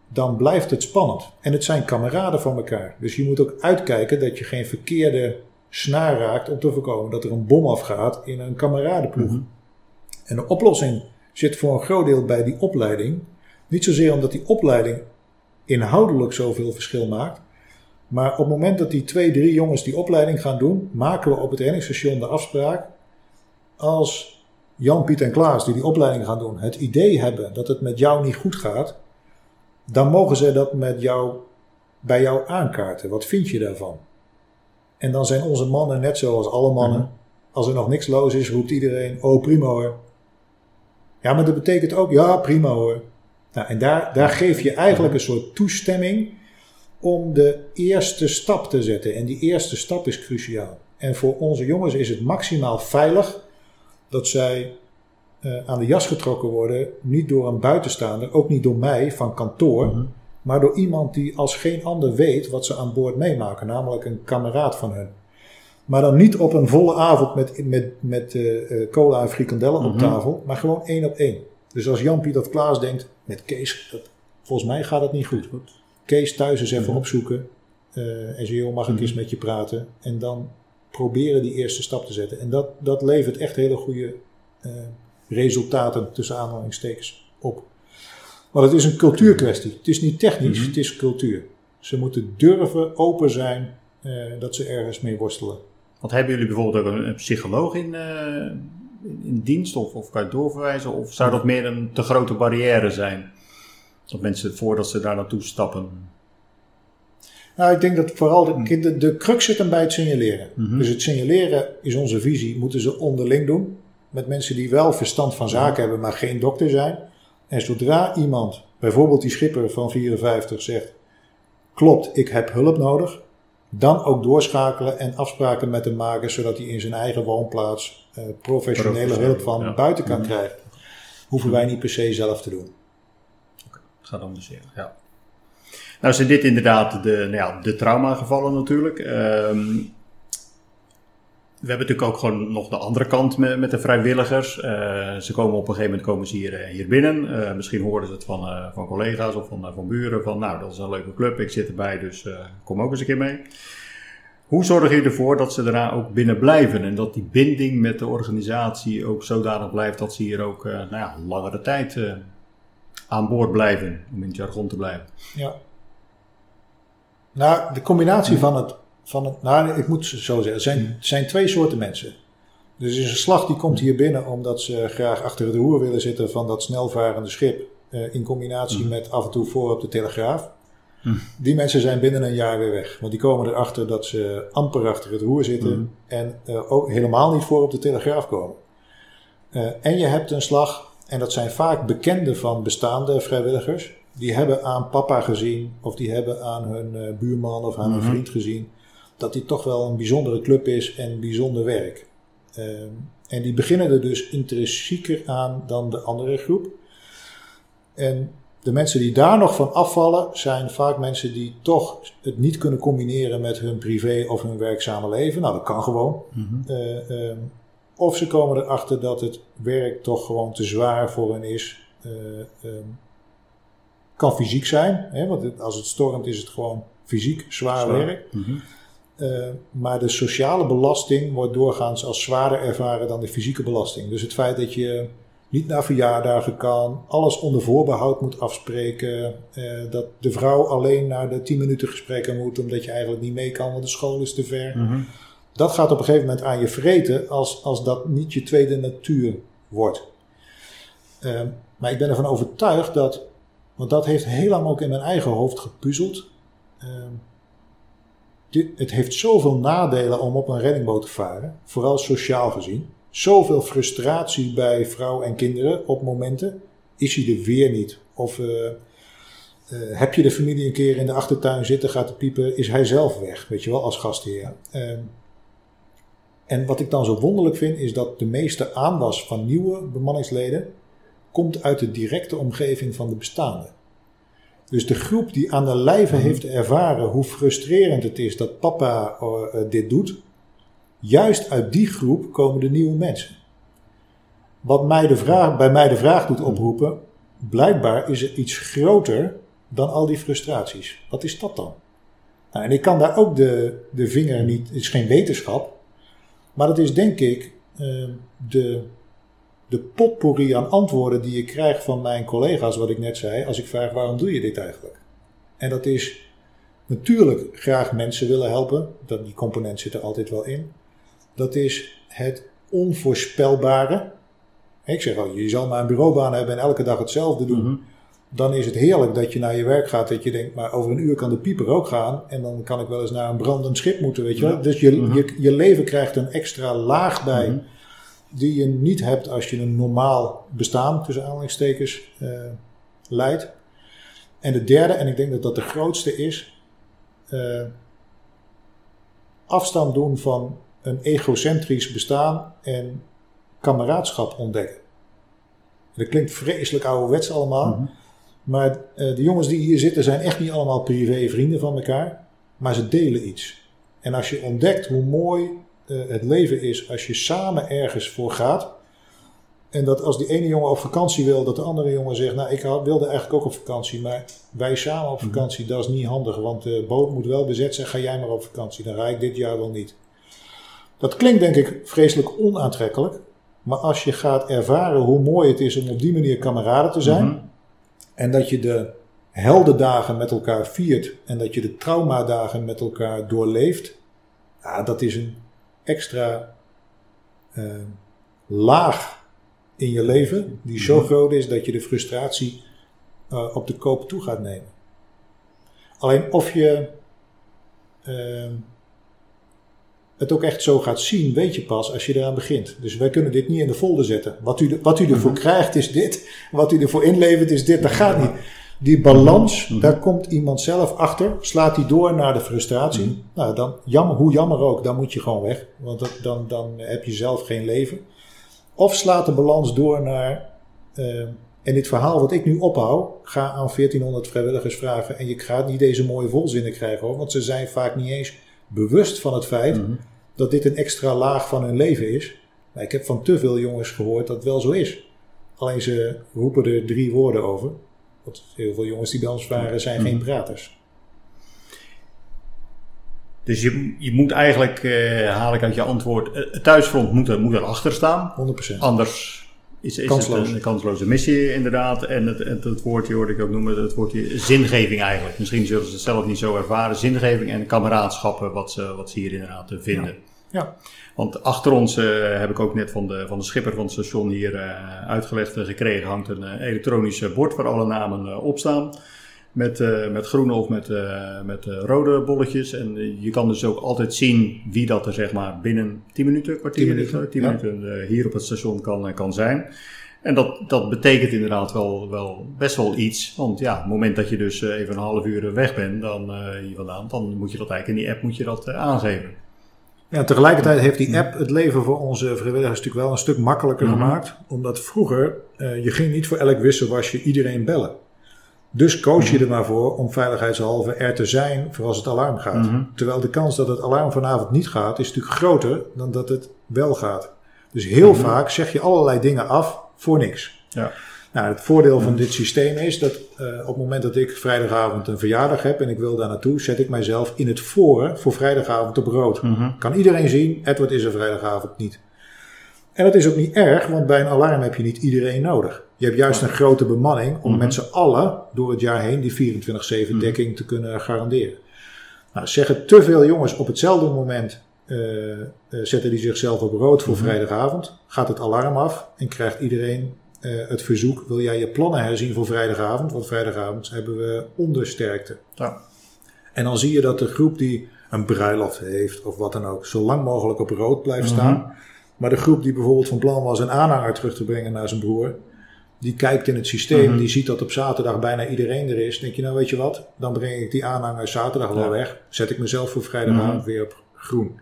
dan blijft het spannend. En het zijn kameraden van elkaar. Dus je moet ook uitkijken dat je geen verkeerde snaar raakt om te voorkomen dat er een bom afgaat in een kameradenploeg. En de oplossing zit voor een groot deel bij die opleiding. Niet zozeer omdat die opleiding inhoudelijk zoveel verschil maakt. Maar op het moment dat die twee, drie jongens die opleiding gaan doen, maken we op het reddingsstation de afspraak. Als Jan, Piet en Klaas, die die opleiding gaan doen, het idee hebben dat het met jou niet goed gaat, dan mogen ze dat met jou, bij jou aankaarten. Wat vind je daarvan? En dan zijn onze mannen net zoals alle mannen. Als er nog niks los is, roept iedereen: Oh, prima hoor. Ja, maar dat betekent ook: Ja, prima hoor. Nou, en daar, daar geef je eigenlijk een soort toestemming om de eerste stap te zetten. En die eerste stap is cruciaal. En voor onze jongens is het maximaal veilig dat zij eh, aan de jas getrokken worden, niet door een buitenstaander, ook niet door mij van kantoor, maar door iemand die als geen ander weet wat ze aan boord meemaken, namelijk een kameraad van hun. Maar dan niet op een volle avond met, met, met eh, eh, cola en frikandellen op tafel, maar gewoon één op één. Dus als Jan-Piet of Klaas denkt, met Kees, dat, volgens mij gaat het niet goed. Kees thuis eens even opzoeken eh, en joh, mag ik eens met je praten? En dan proberen die eerste stap te zetten. En dat, dat levert echt hele goede eh, resultaten tussen aanhalingstekens op. Want het is een cultuurkwestie. Het is niet technisch, het is cultuur. Ze moeten durven, open zijn, eh, dat ze ergens mee worstelen. Want hebben jullie bijvoorbeeld ook een, een psycholoog in, eh, in, in dienst of, of kan je doorverwijzen? Of zou dat meer een te grote barrière zijn? Dat mensen voordat ze daar naartoe stappen. Nou, ik denk dat vooral de, de, de crux zit hem bij het signaleren. Mhm. Dus het signaleren is onze visie, moeten ze onderling doen. Met mensen die wel verstand van zaken hebben, maar geen dokter zijn. En zodra iemand, bijvoorbeeld die schipper van 54, zegt: Klopt, ik heb hulp nodig. Dan ook doorschakelen en afspraken met hem maken, zodat hij in zijn eigen woonplaats eh, professionele Professioneel, hulp van ja. buiten kan Mhm. krijgen. Hoeven wij niet per se zelf te doen. Gaat anders, ja. Nou zijn dit inderdaad de, nou ja, de traumagevallen natuurlijk. Ehm, we hebben natuurlijk ook gewoon nog de andere kant met, met de vrijwilligers. Eh, ze komen op een gegeven moment komen ze hier, eh, hier binnen. Eh, misschien hoorden ze het van, van collega's of van, van buren. Van nou, dat is een leuke club, ik zit erbij, dus kom ook eens een keer mee. Hoe zorg je ervoor dat ze daarna ook binnen blijven en dat die binding met de organisatie ook zodanig blijft dat ze hier ook nou ja, langere tijd aan boord blijven, om in het jargon te blijven? Ja. Nou, de combinatie van het, van het. Nou, ik moet zo zeggen. Er zijn, er zijn twee soorten mensen. Dus er is een slag die komt hier binnen omdat ze graag achter het roer willen zitten van dat snelvarende schip. eh, in combinatie met af en toe voor op de telegraaf. Die mensen zijn binnen een jaar weer weg. Want die komen erachter dat ze amper achter het roer zitten. En eh, ook helemaal niet voor op de telegraaf komen. Eh, en je hebt een slag, en dat zijn vaak bekenden van bestaande vrijwilligers. Die hebben aan papa gezien, of die hebben aan hun eh, buurman of aan hun vriend gezien. Dat die toch wel een bijzondere club is en bijzonder werk. Eh, en die beginnen er dus intrinsieker aan dan de andere groep. En de mensen die daar nog van afvallen, zijn vaak mensen die toch het niet kunnen combineren met hun privé of hun werkzame leven. Nou, dat kan gewoon. Eh, ehm, of ze komen erachter dat het werk toch gewoon te zwaar voor hen is. Eh, ehm, kan fysiek zijn, hè, want het- als het stormt is het gewoon fysiek zwaar, Zwaar. werk. Eh, maar de sociale belasting wordt doorgaans als zwaarder ervaren dan de fysieke belasting. Dus het feit dat je niet naar verjaardagen kan, alles onder voorbehoud moet afspreken, eh, dat de vrouw alleen naar de 10 minuten gesprekken moet omdat je eigenlijk niet mee kan, want de school is te ver. Dat gaat op een gegeven moment aan je vreten als, als dat niet je tweede natuur wordt. Eh, maar ik ben ervan overtuigd dat, want dat heeft heel lang ook in mijn eigen hoofd gepuzzeld. eh, dit, het heeft zoveel nadelen om op een reddingboot te varen, vooral sociaal gezien. Zoveel frustratie bij vrouw en kinderen op momenten. Is hij er weer niet? Of eh, eh, heb je de familie een keer in de achtertuin zitten, gaat de piepen, is hij zelf weg, weet je wel, als gastheer. Ehm, en wat ik dan zo wonderlijk vind, is dat de meeste aanwas van nieuwe bemanningsleden komt uit de directe omgeving van de bestaande. Dus de groep die aan de lijve heeft ervaren hoe frustrerend het is dat papa eh, dit doet, juist uit die groep komen de nieuwe mensen. Wat mij de vraag, bij mij de vraag doet oproepen, blijkbaar is er iets groter dan al die frustraties. Wat is dat dan? Nou, en ik kan daar ook de, de vinger niet, het is geen wetenschap, maar dat is denk ik eh, de, de potpourri aan antwoorden die ik krijg van mijn collega's, wat ik net zei, als ik vraag waarom doe je dit eigenlijk? En dat is natuurlijk graag mensen willen helpen, dat, die component zit er altijd wel in. Dat is het onvoorspelbare. Ik zeg al, je zal maar een bureaubaan hebben en elke dag hetzelfde doen. Dan is het heerlijk dat je naar je werk gaat, dat je denkt, maar over een uur kan de pieper ook gaan. En dan kan ik wel eens naar een brandend schip moeten, weet je wel. Dus je, je, je leven krijgt een extra laag bij die je niet hebt als je een normaal bestaan, tussen aanhalingstekens, eh, leidt. En de derde, en ik denk dat dat de grootste is, eh, afstand doen van een egocentrisch bestaan en kameraadschap ontdekken. Dat klinkt vreselijk ouderwets allemaal, maar eh, de jongens die hier zitten zijn echt niet allemaal privé vrienden van elkaar, maar ze delen iets. En als je ontdekt hoe mooi eh, het leven is als je samen ergens voor gaat. En dat als die ene jongen op vakantie wil, dat de andere jongen zegt: Nou, ik wilde eigenlijk ook op vakantie, maar wij samen op vakantie, dat is niet handig, want de boot moet wel bezet zijn. Ga jij maar op vakantie, dan ga ik dit jaar wel niet. Dat klinkt denk ik vreselijk onaantrekkelijk, maar als je gaat ervaren hoe mooi het is om op die manier kameraden te zijn, en dat je de heldendagen met elkaar viert en dat je de traumadagen met elkaar doorleeft, ja, dat is een extra eh, laag in je leven die zo groot is dat je de frustratie eh, op de koop toe gaat nemen. Alleen of je eh, het ook echt zo gaat zien, weet je pas als je eraan begint. Dus wij kunnen dit niet in de folder zetten. Wat u, wat u ervoor krijgt is dit, wat u ervoor inlevert is dit, dat gaat niet. Die balans, daar komt iemand zelf achter. Slaat die door naar de frustratie. Nou, dan, jammer, hoe jammer ook, dan moet je gewoon weg. Want dat, dan, dan heb je zelf geen leven. Of slaat de balans door naar. eh, en dit verhaal wat ik nu ophoud, ga aan 1400 vrijwilligers vragen. En je gaat niet deze mooie volzinnen krijgen hoor. Want ze zijn vaak niet eens bewust van het feit dat dit een extra laag van hun leven is. Maar ik heb van te veel jongens gehoord dat het wel zo is. Alleen ze roepen er drie woorden over. Want heel veel jongens die bij ons waren zijn geen praters. Dus je, je moet eigenlijk, eh, haal ik uit je antwoord, eh, het thuisfront moet, er, moet erachter staan. 100%. Anders is, is Kansloos. het een kansloze missie inderdaad. En het, het, het woordje hoorde ik ook noemen, het woordje zingeving eigenlijk. Misschien zullen ze het zelf niet zo ervaren. Zingeving en kameraadschappen wat ze, wat ze hier inderdaad vinden. Ja. Want achter ons eh, heb ik ook net van de, van de schipper van het station hier eh, uitgelegd en gekregen. Hangt een eh, elektronisch eh, bord waar alle namen eh, op staan. Met, eh, met groene of met, eh, met eh, rode bolletjes. En eh, je kan dus ook altijd zien wie dat er zeg maar binnen 10 minuten, kwartier 10 minuten, 10 ja. minuten eh, hier op het station kan, eh, kan zijn. En dat, dat betekent inderdaad wel, wel best wel iets. Want ja, op het moment dat je dus eh, even een half uur weg bent dan, eh, hier vandaan, dan moet je dat eigenlijk in die app moet je dat eh, aangeven. Ja, tegelijkertijd heeft die app het leven voor onze vrijwilligers natuurlijk wel een stuk makkelijker Mhm. gemaakt. Omdat vroeger, eh, je ging niet voor elk wisselwasje iedereen bellen. Dus koos je er maar voor om veiligheidshalve er te zijn voor als het alarm gaat. Mhm. Terwijl de kans dat het alarm vanavond niet gaat, is natuurlijk groter dan dat het wel gaat. Dus heel Mhm. vaak zeg je allerlei dingen af voor niks. Ja. Nou, het voordeel van dit systeem is dat eh, op het moment dat ik vrijdagavond een verjaardag heb en ik wil daar naartoe, zet ik mijzelf in het voren voor vrijdagavond op rood. Mhm. Kan iedereen zien, Edward is er vrijdagavond niet. En dat is ook niet erg, want bij een alarm heb je niet iedereen nodig. Je hebt juist een grote bemanning om Mhm. met z'n allen door het jaar heen die 24-7 dekking te kunnen garanderen. Nou, zeggen te veel jongens op hetzelfde moment eh, eh, zetten die zichzelf op rood voor vrijdagavond, gaat het alarm af en krijgt iedereen eh, het verzoek: wil jij je plannen herzien voor vrijdagavond? Want vrijdagavond hebben we ondersterkte. Ja. En dan zie je dat de groep die een bruiloft heeft of wat dan ook, zo lang mogelijk op rood blijft Mhm. staan. Maar de groep die bijvoorbeeld van plan was een aanhanger terug te brengen naar zijn broer, die kijkt in het systeem, Mhm. die ziet dat op zaterdag bijna iedereen er is. Denk je, nou weet je wat, dan breng ik die aanhanger zaterdag wel Ja. weg. Zet ik mezelf voor vrijdagavond Mhm. weer op groen.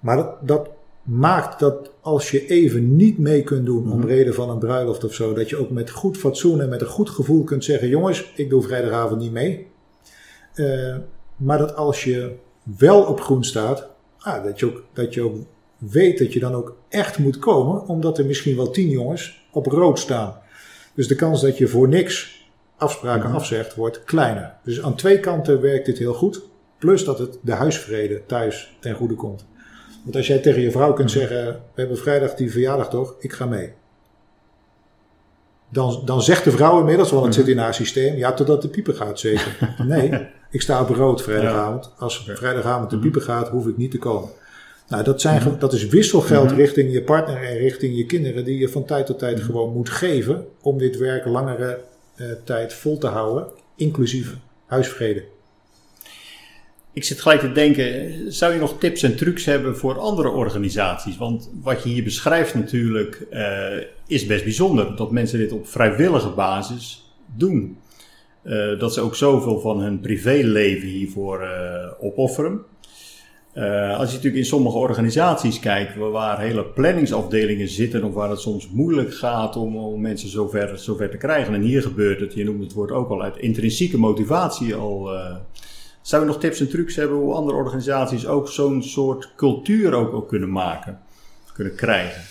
Maar dat, dat maakt dat als je even niet mee kunt doen om Mhm. reden van een bruiloft of zo, dat je ook met goed fatsoen en met een goed gevoel kunt zeggen: jongens, ik doe vrijdagavond niet mee. Eh, maar dat als je wel op groen staat, ah, dat, je ook, dat je ook weet dat je dan ook echt moet komen, omdat er misschien wel tien jongens op rood staan. Dus de kans dat je voor niks afspraken Mhm. afzegt, wordt kleiner. Dus aan twee kanten werkt dit heel goed. Plus dat het de huisvrede thuis ten goede komt. Want als jij tegen je vrouw kunt zeggen: We hebben vrijdag die verjaardag toch, ik ga mee. Dan, dan zegt de vrouw inmiddels, want het zit in haar systeem, ja, totdat de pieper gaat zeker. Nee, ik sta op rood vrijdagavond. Als vrijdagavond de pieper gaat, hoef ik niet te komen. Nou, dat, zijn, dat is wisselgeld richting je partner en richting je kinderen, die je van tijd tot tijd gewoon moet geven om dit werk langere eh, tijd vol te houden, inclusief huisvrede. Ik zit gelijk te denken, zou je nog tips en trucs hebben voor andere organisaties? Want wat je hier beschrijft natuurlijk eh, is best bijzonder. Dat mensen dit op vrijwillige basis doen. Eh, dat ze ook zoveel van hun privéleven hiervoor eh, opofferen. Als je natuurlijk in sommige organisaties kijkt waar- waar hele planningsafdelingen zitten of waar het soms moeilijk gaat om, om mensen zover, zover te krijgen. En hier gebeurt het, je noemt het woord ook al, uit intrinsieke motivatie al. Eh, zou je nog tips en trucs hebben hoe andere organisaties ook zo'n soort cultuur ook, ook kunnen maken, kunnen krijgen?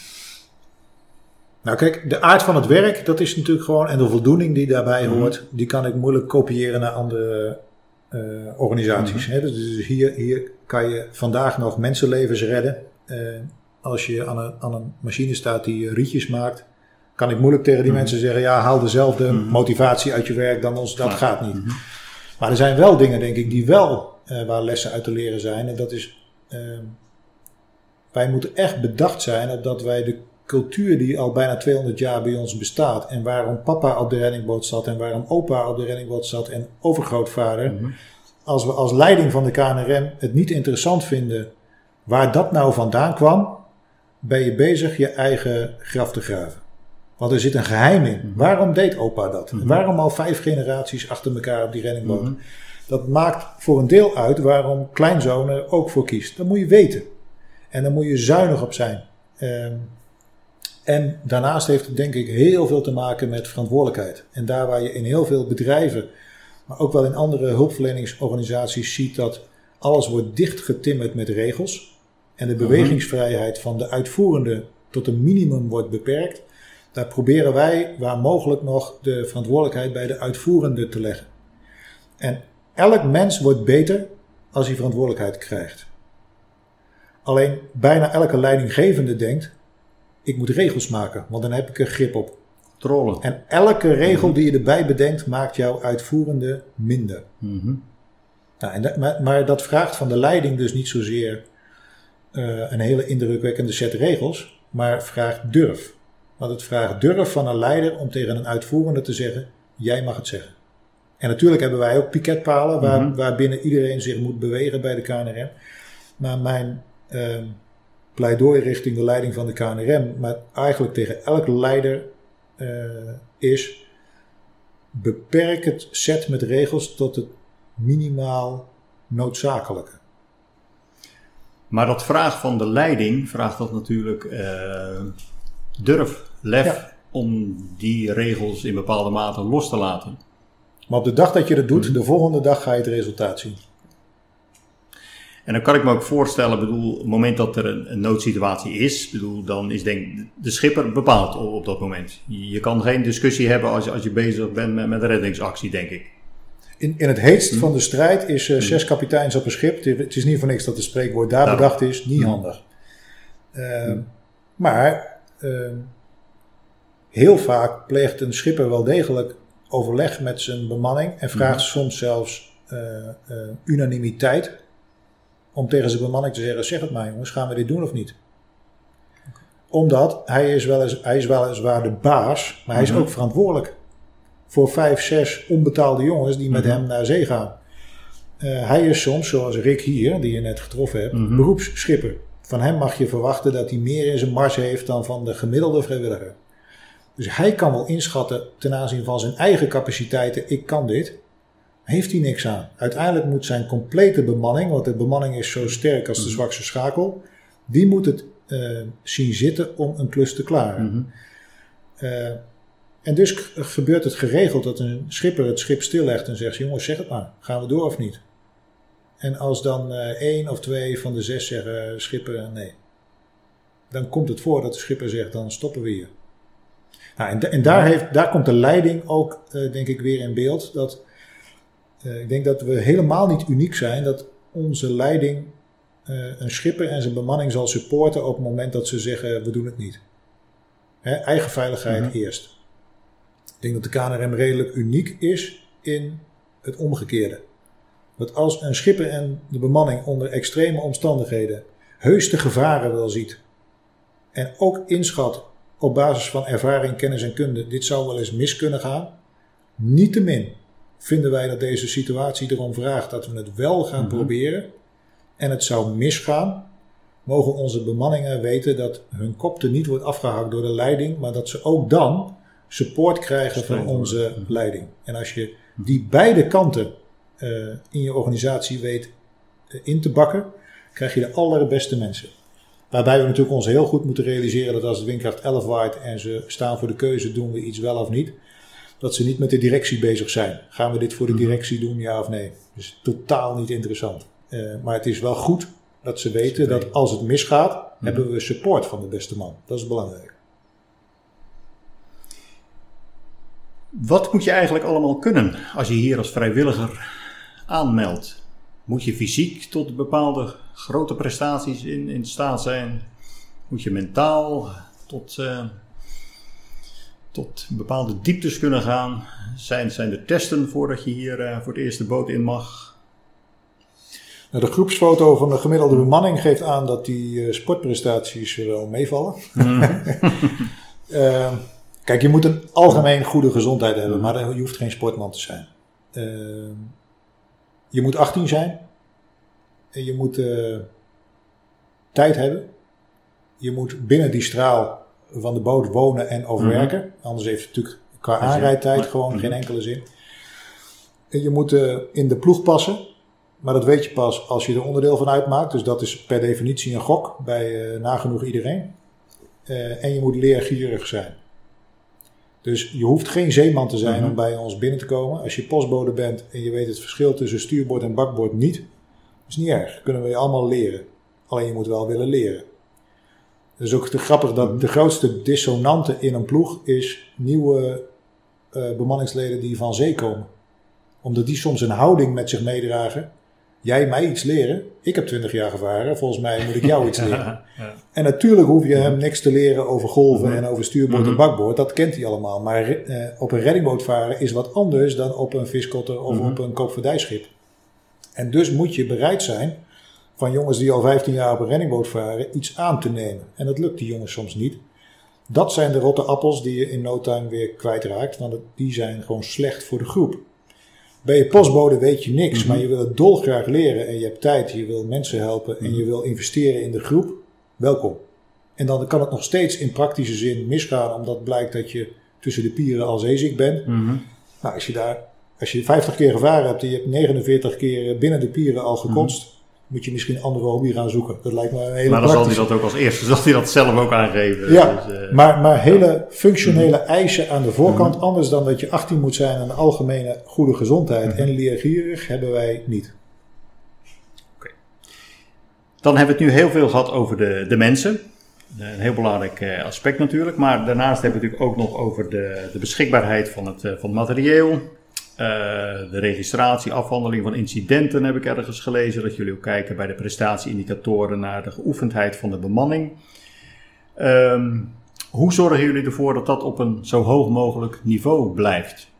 Nou kijk, de aard van het werk, dat is natuurlijk gewoon, en de voldoening die daarbij Mhm. hoort, die kan ik moeilijk kopiëren naar andere eh, organisaties. Mhm. hè. Dus hier, hier kan je vandaag nog mensenlevens redden. Eh, als je aan een, aan een machine staat die rietjes maakt, kan ik moeilijk tegen die Mhm. mensen zeggen, ja, haal dezelfde motivatie uit je werk dan ons. Dat Klaar. gaat niet. Maar er zijn wel dingen, denk ik, die wel eh, waar lessen uit te leren zijn. En dat is, ehm, wij moeten echt bedacht zijn op dat wij de cultuur die al bijna 200 jaar bij ons bestaat. En waarom papa op de reddingboot zat en waarom opa op de reddingboot zat en overgrootvader. Mhm. Als we als leiding van de KNRM het niet interessant vinden waar dat nou vandaan kwam, ben je bezig je eigen graf te graven. Want er zit een geheim in. Mhm. Waarom deed opa dat? Mhm. Waarom al vijf generaties achter elkaar op die reddingboot? Mhm. Dat maakt voor een deel uit waarom kleinzoon er ook voor kiest. Dat moet je weten. En daar moet je zuinig op zijn. Ehm, en daarnaast heeft het denk ik heel veel te maken met verantwoordelijkheid. En daar waar je in heel veel bedrijven, maar ook wel in andere hulpverleningsorganisaties ziet dat alles wordt dichtgetimmerd met regels. En de bewegingsvrijheid van de uitvoerende tot een minimum wordt beperkt. Daar proberen wij waar mogelijk nog de verantwoordelijkheid bij de uitvoerende te leggen. En elk mens wordt beter als hij verantwoordelijkheid krijgt. Alleen bijna elke leidinggevende denkt: ik moet regels maken, want dan heb ik er grip op. Controle. En elke regel die je erbij bedenkt, maakt jouw uitvoerende minder. Mhm. Nou, en dat- maar, maar dat vraagt van de leiding dus niet zozeer eh, een hele indrukwekkende set regels, maar vraagt durf. Want het vraagt durf van een leider om tegen een uitvoerende te zeggen: jij mag het zeggen. En natuurlijk hebben wij ook piketpalen waar, Mhm. waarbinnen iedereen zich moet bewegen bij de KNRM. Maar mijn ehm, pleidooi richting de leiding van de KNRM, maar eigenlijk tegen elke leider eh, is: beperk het set met regels tot het minimaal noodzakelijke. Maar dat vraag van de leiding vraagt dat natuurlijk eh, durf, lef Ja. om die regels in bepaalde mate los te laten. Maar op de dag dat je dat doet, Mhm. de volgende dag ga je het resultaat zien. En dan kan ik me ook voorstellen, bedoel, op het moment dat er een, een noodsituatie is, bedoel, dan is denk de schipper bepaald op, op dat moment. Je, kan geen discussie hebben als je, als je bezig bent met, met een reddingsactie, denk ik. In, in het heetst Mhm. van de strijd is eh, zes kapiteins op een schip. Het- is niet voor niks dat het spreekwoord daar Daarom. bedacht is. Niet Mhm. handig. Ehm, Maar ehm, heel vaak pleegt een schipper wel degelijk overleg met zijn bemanning. En vraagt Mhm. soms zelfs eh, eh, unanimiteit. Om tegen zijn bemanning te zeggen, zeg het maar jongens, gaan we dit doen of niet? Omdat hij is, wel eens, hij is weliswaar de baas, maar hij is Mhm. ook verantwoordelijk voor vijf, zes onbetaalde jongens die met Mhm. hem naar zee gaan. Eh, hij is soms, zoals Rick hier, die je net getroffen hebt, Mhm. beroepsschipper. Van hem mag je verwachten dat hij meer in zijn mars heeft dan van de gemiddelde vrijwilliger. Dus hij kan wel inschatten ten aanzien van zijn eigen capaciteiten, ik kan dit. Heeft hij niks aan. Uiteindelijk moet zijn complete bemanning, want de bemanning is zo sterk als de Mhm. zwakste schakel, die moet het eh, zien zitten om een klus te klaren. Mhm. Eh, en dus gebeurt het geregeld dat een schipper het schip stillegt en zegt: Jongens, zeg het maar, gaan we door of niet? En als dan eh, één of twee van de zes zeggen: Schipper, nee. Dan komt het voor dat de schipper zegt: Dan stoppen we hier. Nou, en, en daar, heeft, daar komt de leiding ook, eh, denk ik, weer in beeld. Dat, eh, ik denk dat we helemaal niet uniek zijn dat onze leiding eh, een schipper en zijn bemanning zal supporten op het moment dat ze zeggen: We doen het niet. Hè, eigen veiligheid Mhm. eerst. Ik denk dat de KNRM redelijk uniek is in het omgekeerde. Dat als een schipper en de bemanning onder extreme omstandigheden heus de gevaren wel ziet en ook inschat op basis van ervaring, kennis en kunde, dit zou wel eens mis kunnen gaan. Niettemin vinden wij dat deze situatie erom vraagt dat we het wel gaan Mhm. proberen en het zou misgaan, mogen onze bemanningen weten dat hun kop er niet wordt afgehakt door de leiding, maar dat ze ook dan support krijgen van onze Mhm. leiding. En als je die beide kanten eh, in je organisatie weet eh, in te bakken, krijg je de allerbeste mensen. Waarbij we natuurlijk ons heel goed moeten realiseren dat als het windkracht 11 waait en ze staan voor de keuze, doen we iets wel of niet, dat ze niet met de directie bezig zijn. Gaan we dit voor de Mhm. directie doen, ja of nee? Dus totaal niet interessant. Eh, maar het is wel goed dat ze weten dat als het misgaat, Mhm. hebben we support van de beste man. Dat is belangrijk. Wat moet je eigenlijk allemaal kunnen als je hier als vrijwilliger aanmeldt? Moet je fysiek tot bepaalde grote prestaties in, in staat zijn? Moet je mentaal tot. eh, tot bepaalde dieptes kunnen gaan? Zijn, zijn er testen voordat je hier eh, voor het eerst de boot in mag? Nou, de groepsfoto van de gemiddelde bemanning geeft aan dat die eh, sportprestaties wel meevallen. Eh, kijk, je moet een algemeen goede gezondheid hebben, maar je hoeft geen sportman te zijn. Je moet 18 zijn. En je moet eh, tijd hebben. Je moet binnen die straal van de boot wonen en overwerken. Anders heeft het natuurlijk qua aanrijdtijd gewoon Mhm. geen enkele zin. En je moet eh, in de ploeg passen. Maar dat weet je pas als je er onderdeel van uitmaakt. Dus dat is per definitie een gok bij eh, nagenoeg iedereen. Eh, en je moet leergierig zijn. Dus je hoeft geen zeeman te zijn Mhm. om bij ons binnen te komen. Als je postbode bent en je weet het verschil tussen stuurboord en bakboord niet, is niet erg. Kunnen we je allemaal leren. Alleen je moet wel willen leren. Het is ook te grappig dat de grootste dissonante in een ploeg is nieuwe eh, bemanningsleden die van zee komen. Omdat die soms een houding met zich meedragen. Jij mij iets leren. Ik heb 20 jaar gevaren. Volgens mij moet ik jou iets leren. Ja. En natuurlijk hoef je hem niks te leren over golven Mhm. en over stuurboord en Mhm. bakboord. Dat kent hij allemaal. Maar eh, op een reddingboot varen is wat anders dan op een viskotter of Mhm. op een koopvaardijschip. En dus moet je bereid zijn van jongens die al 15 jaar op een reddingboot varen iets aan te nemen. En dat lukt die jongens soms niet. Dat zijn de rotte appels die je in no time weer kwijtraakt. Want die zijn gewoon slecht voor de groep. Bij je postbode weet je niks, Mhm. maar je wil het dolgraag leren en je hebt tijd, je wil mensen helpen en je wil investeren in de groep. Welkom. En dan kan het nog steeds in praktische zin misgaan, omdat blijkt dat je tussen de pieren al zeeziek bent. Mhm. Nou, als je daar, als je 50 keer gevaren hebt en je hebt 49 keer binnen de pieren al gekotst, moet je misschien een andere hobby gaan zoeken. Dat lijkt me een hele Maar dan zal hij dat ook als eerste, zal hij dat zelf ook aangeven. Ja, Dus, eh, maar, maar hele functionele eisen aan de voorkant, anders dan dat je 18 moet zijn en een algemene goede gezondheid en leergierig, hebben wij niet. Dan hebben we het nu heel veel gehad over de, de mensen. Een heel belangrijk eh, aspect natuurlijk. Maar daarnaast hebben we het natuurlijk ook nog over de, de beschikbaarheid van het, eh, van het materieel. Eh, de registratie, afhandeling van incidenten heb ik ergens gelezen. Dat jullie ook kijken bij de prestatieindicatoren naar de geoefendheid van de bemanning. Ehm, hoe zorgen jullie ervoor dat dat op een zo hoog mogelijk niveau blijft?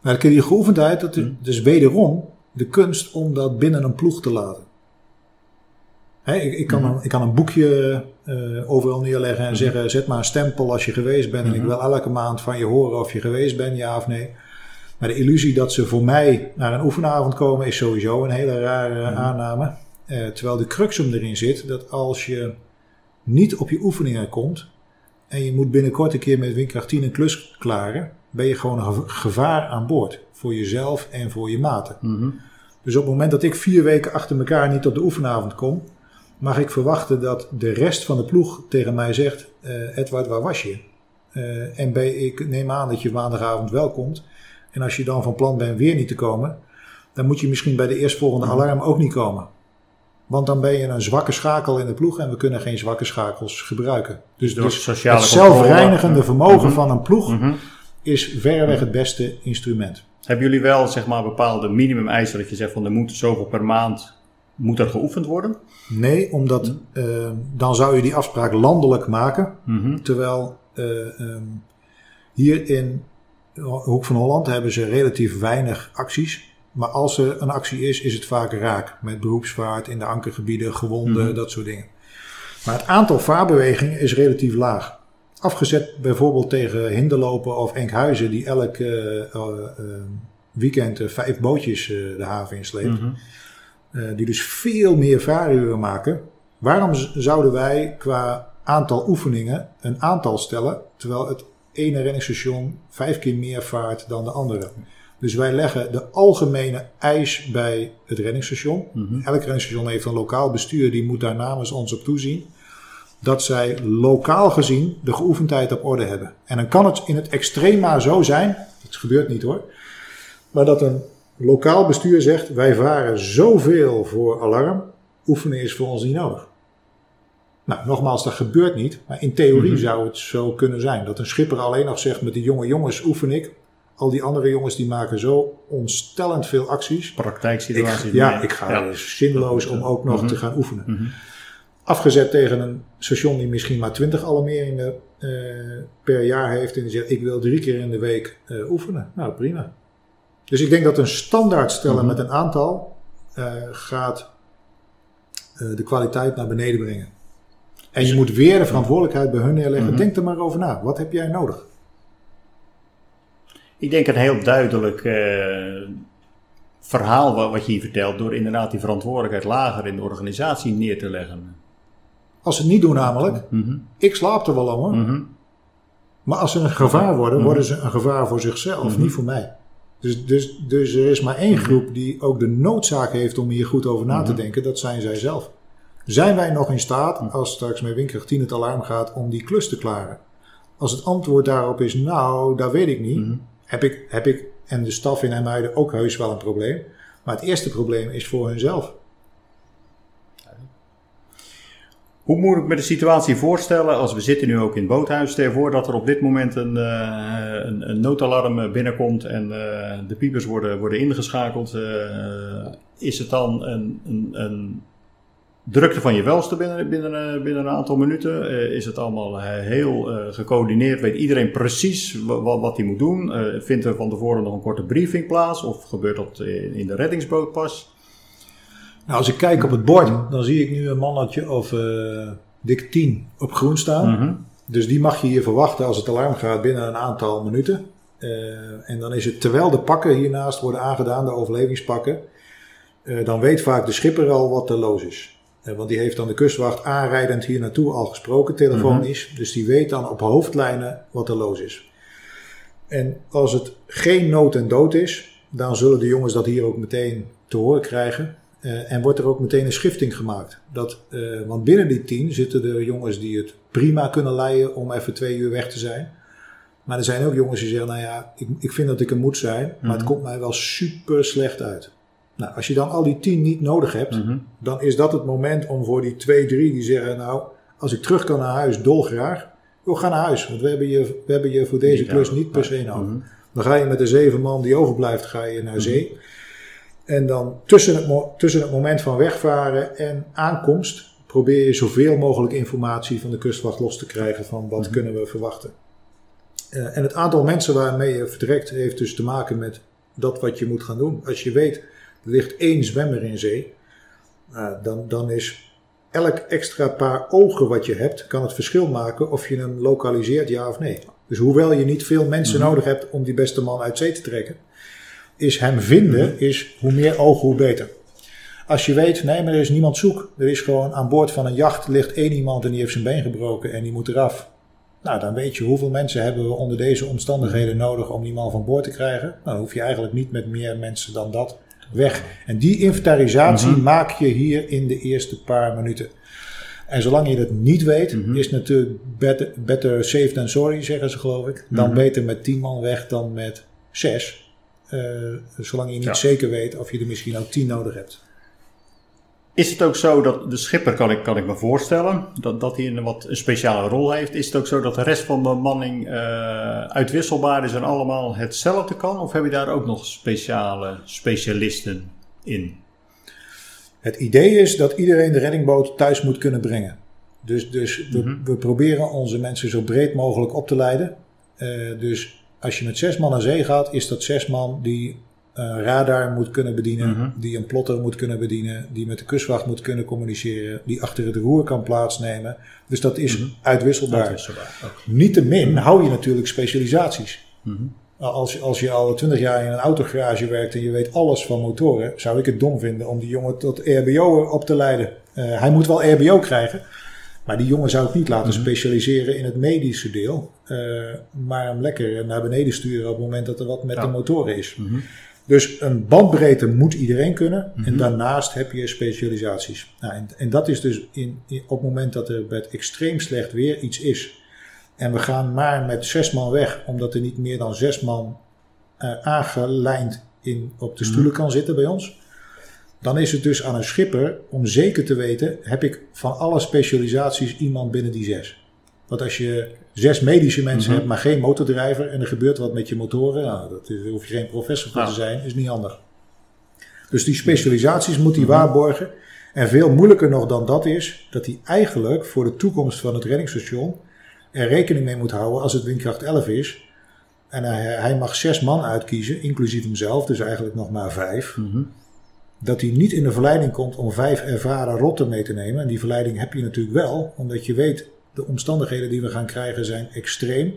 Maar die geoefendheid, dat is dus wederom de kunst om dat binnen een ploeg te laten. Ik, ik, kan een, ik kan een boekje eh, overal neerleggen en zeggen: zet maar een stempel als je geweest bent. En ik wil elke maand van je horen of je geweest bent, ja of nee. Maar de illusie dat ze voor mij naar een oefenavond komen is sowieso een hele rare aanname. Eh, terwijl de cruxum erin zit dat als je niet op je oefeningen komt en je moet binnenkort een keer met windkracht 10 een klus klaren, ben je gewoon een ge- gevaar aan boord. Voor jezelf en voor je maten. Dus op het moment dat ik vier weken achter elkaar niet op de oefenavond kom, mag ik verwachten dat de rest van de ploeg tegen mij zegt: eh, Edward, waar was je? Eh, en ben, ik neem aan dat je maandagavond wel komt. En als je dan van plan bent weer niet te komen, dan moet je misschien bij de eerstvolgende alarm ook niet komen. Want dan ben je een zwakke schakel in de ploeg en we kunnen geen zwakke schakels gebruiken. Dus, dus het zelfreinigende vermogen Mhm. van een ploeg Mhm. is verreweg het beste instrument. Hebben jullie wel zeg maar bepaalde minimum eisen dat je zegt van er moet zoveel per maand moet er geoefend worden? Nee, omdat eh, dan zou je die afspraak landelijk maken. Mhm. Terwijl eh, ehm, hier in Hoek van Holland hebben ze relatief weinig acties. Maar als er een actie is, is het vaak raak. Met beroepsvaart in de ankergebieden, gewonden, Mhm. dat soort dingen. Maar het aantal vaarbewegingen is relatief laag. Afgezet bijvoorbeeld tegen Hinderlopen of Enkhuizen, die elk eh, weekend vijf bootjes de haven insleept. Eh, die dus veel meer vaaruren maken. Waarom zouden wij qua aantal oefeningen een aantal stellen, terwijl het ene renningsstation vijf keer meer vaart dan de andere? Dus wij leggen de algemene eis bij het renningsstation. Mhm. Elk renningsstation heeft een lokaal bestuur, die moet daar namens ons op toezien. Dat zij lokaal gezien de geoefendheid op orde hebben. En dan kan het in het extrema zo zijn, het gebeurt niet hoor, maar dat een lokaal bestuur zegt: wij varen zoveel voor alarm, oefenen is voor ons niet nodig. Nou, nogmaals, dat gebeurt niet, maar in theorie Mhm. zou het zo kunnen zijn. Dat een schipper alleen nog zegt: met die jonge jongens oefen ik. Al die andere jongens die maken zo ontstellend veel acties. Ik, Praktijksituaties. ja, meer. ik ga Ja. er zinloos om ook nog Mhm. te gaan oefenen. Mhm. Afgezet tegen een station die misschien maar 20 alarmeringen eh, per jaar heeft en die zegt ik wil drie keer in de week eh, oefenen. Nou, prima. Dus ik denk dat een standaard stellen Mhm. met een aantal eh, gaat eh, de kwaliteit naar beneden brengen. En je moet weer de verantwoordelijkheid bij hun neerleggen. Mhm. Denk er maar over na. Wat heb jij nodig? Ik denk een heel duidelijk eh, verhaal wa- wat je hier vertelt, door inderdaad die verantwoordelijkheid lager in de organisatie neer te leggen. Als ze het niet doen namelijk, Mhm. ik slaap er wel om hoor. Mhm. Maar als ze een gevaar worden, worden ze een gevaar voor zichzelf, niet voor mij. Dus, dus, dus er is maar één groep die ook de noodzaak heeft om hier goed over na te Mhm. denken. Dat zijn zij zelf. Zijn wij nog in staat, als straks met windkracht 10 het alarm gaat, om die klus te klaren? Als het antwoord daarop is, nou, dat weet ik niet. Mhm. Heb, ik, heb ik en de staf in Hemuiden ook heus wel een probleem. Maar het eerste probleem is voor hunzelf. Hoe moet ik me de situatie voorstellen als we zitten nu ook in het boothuis? Stel voor dat er op dit moment een, eh, een, noodalarm binnenkomt en eh, de piepers worden, worden ingeschakeld. eh, is het dan een, een, een drukte van je welste binnen, binnen, binnen een aantal minuten? Is het allemaal heel gecoördineerd? Weet iedereen precies wa- wa- wat hij moet doen? Vindt er van tevoren nog een korte briefing plaats? Of gebeurt dat in de reddingsboot pas? Nou, als ik kijk op het bord, dan zie ik nu een mannetje of eh, dik 10 op groen staan. Mhm. Dus die mag je hier verwachten als het alarm gaat binnen een aantal minuten. Eh, en dan is het terwijl de pakken hiernaast worden aangedaan, de overlevingspakken, eh, dan weet vaak de schipper al wat er los is. Want die heeft dan de kustwacht aanrijdend hier naartoe al gesproken, telefonisch. Dus die weet dan op hoofdlijnen wat er los is. En als het geen nood en dood is, dan zullen de jongens dat hier ook meteen te horen krijgen. Eh, en wordt er ook meteen een schifting gemaakt. Dat, eh, want binnen die tien zitten de jongens die het prima kunnen leiden om even twee uur weg te zijn. Maar er zijn ook jongens die zeggen, nou ja, ik, ik vind dat ik er moet zijn, maar het Mhm. komt mij wel super slecht uit. Nou, als je dan al die tien niet nodig hebt, Mhm. dan is dat het moment om voor die twee, drie die zeggen, nou, als ik terug kan naar huis, dolgraag. Joh, ga naar huis, want we hebben je, we hebben je voor deze klus niet per se nodig. Mhm. Dan ga je met de zeven man die overblijft, ga je naar zee. En dan tussen het, tussen het moment van wegvaren en aankomst probeer je zoveel mogelijk informatie van de kustwacht los te krijgen van wat Mhm. kunnen we verwachten. Eh, en het aantal mensen waarmee je vertrekt heeft dus te maken met dat wat je moet gaan doen. Als je weet, er ligt één zwemmer in zee, nou, dan, dan is elk extra paar ogen wat je hebt, kan het verschil maken of je hem lokaliseert, ja of nee. Dus hoewel je niet veel mensen Mhm. nodig hebt om die beste man uit zee te trekken, is hem vinden, is hoe meer ogen, hoe beter. Als je weet, nee, maar er is niemand zoek. Er is gewoon aan boord van een jacht ligt één iemand en die heeft zijn been gebroken en die moet eraf. Nou, dan weet je hoeveel mensen hebben we onder deze omstandigheden nodig om die man van boord te krijgen. Nou, dan hoef je eigenlijk niet met meer mensen dan dat weg. En die inventarisatie mhm. maak je hier in de eerste paar minuten. En zolang je dat niet weet, mhm. is natuurlijk better, better, safe than sorry, zeggen ze geloof ik. Dan mhm. beter met 10 man weg dan met zes zolang je niet Ja. zeker weet of je er misschien ook tien nodig hebt. Is het ook zo dat de schipper, kan ik, kan ik me voorstellen, dat, dat hij een wat een speciale rol heeft? Is het ook zo dat de rest van de bemanning eh, uitwisselbaar is en allemaal hetzelfde kan? Of heb je daar ook nog speciale specialisten in? Het idee is dat iedereen de reddingboot thuis moet kunnen brengen. Dus, dus we, Mhm. we proberen onze mensen zo breed mogelijk op te leiden. Eh, dus als je met zes man naar zee gaat, is dat zes man die een radar moet kunnen bedienen, Mhm. die een plotter moet kunnen bedienen, die met de kustwacht moet kunnen communiceren, die achter het roer kan plaatsnemen. Dus dat is Mhm. uitwisselbaar. Uitwisselbaar. ook. Niettemin hou je natuurlijk specialisaties. Mhm. Als, als je al twintig jaar in een autogarage werkt en je weet alles van motoren, zou ik het dom vinden om die jongen tot RBO op te leiden. Eh, hij moet wel RBO krijgen, maar die jongen zou ik niet laten Mhm. specialiseren in het medische deel, eh, maar hem lekker naar beneden sturen op het moment dat er wat met Ja. de motoren is. Mhm. Dus een bandbreedte moet iedereen kunnen. En Mhm. daarnaast heb je specialisaties. Nou, en, en dat is dus in, in- op het moment dat er met extreem slecht weer iets is. En we gaan maar met zes man weg, omdat er niet meer dan zes man eh, aangelijnd in, op de stoelen kan zitten bij ons. Dan is het dus aan een schipper om zeker te weten, heb ik van alle specialisaties iemand binnen die zes. Want als je zes medische mensen Mhm. hebt, maar geen motordrijver en er gebeurt wat met je motoren, nou, dat is, daar hoef je geen professor voor Ja. te zijn, is niet handig. Dus die specialisaties moet hij Mhm. waarborgen. En veel moeilijker nog dan dat is, dat hij eigenlijk voor de toekomst van het reddingsstation er rekening mee moet houden als het windkracht 11 is. En hij, hij mag zes man uitkiezen, inclusief hemzelf, dus eigenlijk nog maar vijf. Mhm. Dat hij niet in de verleiding komt om vijf ervaren rotten mee te nemen. En die verleiding heb je natuurlijk wel, omdat je weet de omstandigheden die we gaan krijgen zijn extreem.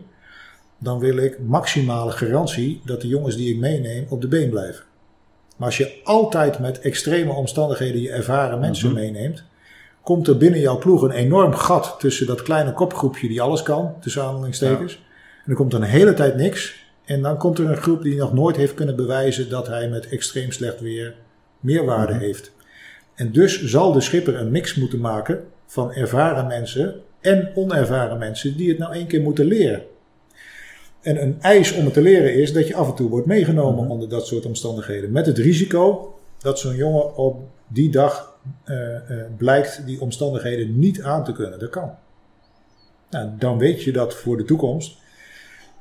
Dan wil ik maximale garantie dat de jongens die ik meeneem op de been blijven. Maar als je altijd met extreme omstandigheden je ervaren mensen Mhm. meeneemt, komt er binnen jouw ploeg een enorm gat tussen dat kleine kopgroepje die alles kan, tussen aanhalingstekens. En er komt een hele tijd niks. En dan komt er een groep die nog nooit heeft kunnen bewijzen dat hij met extreem slecht weer meerwaarde Mhm. heeft. En dus zal de schipper een mix moeten maken van ervaren mensen en onervaren mensen die het nou één keer moeten leren. En een eis om het te leren is dat je af en toe wordt meegenomen Mhm. onder dat soort omstandigheden. Met het risico dat zo'n jongen op die dag eh, eh, blijkt die omstandigheden niet aan te kunnen. Dat kan. Nou, dan weet je dat voor de toekomst.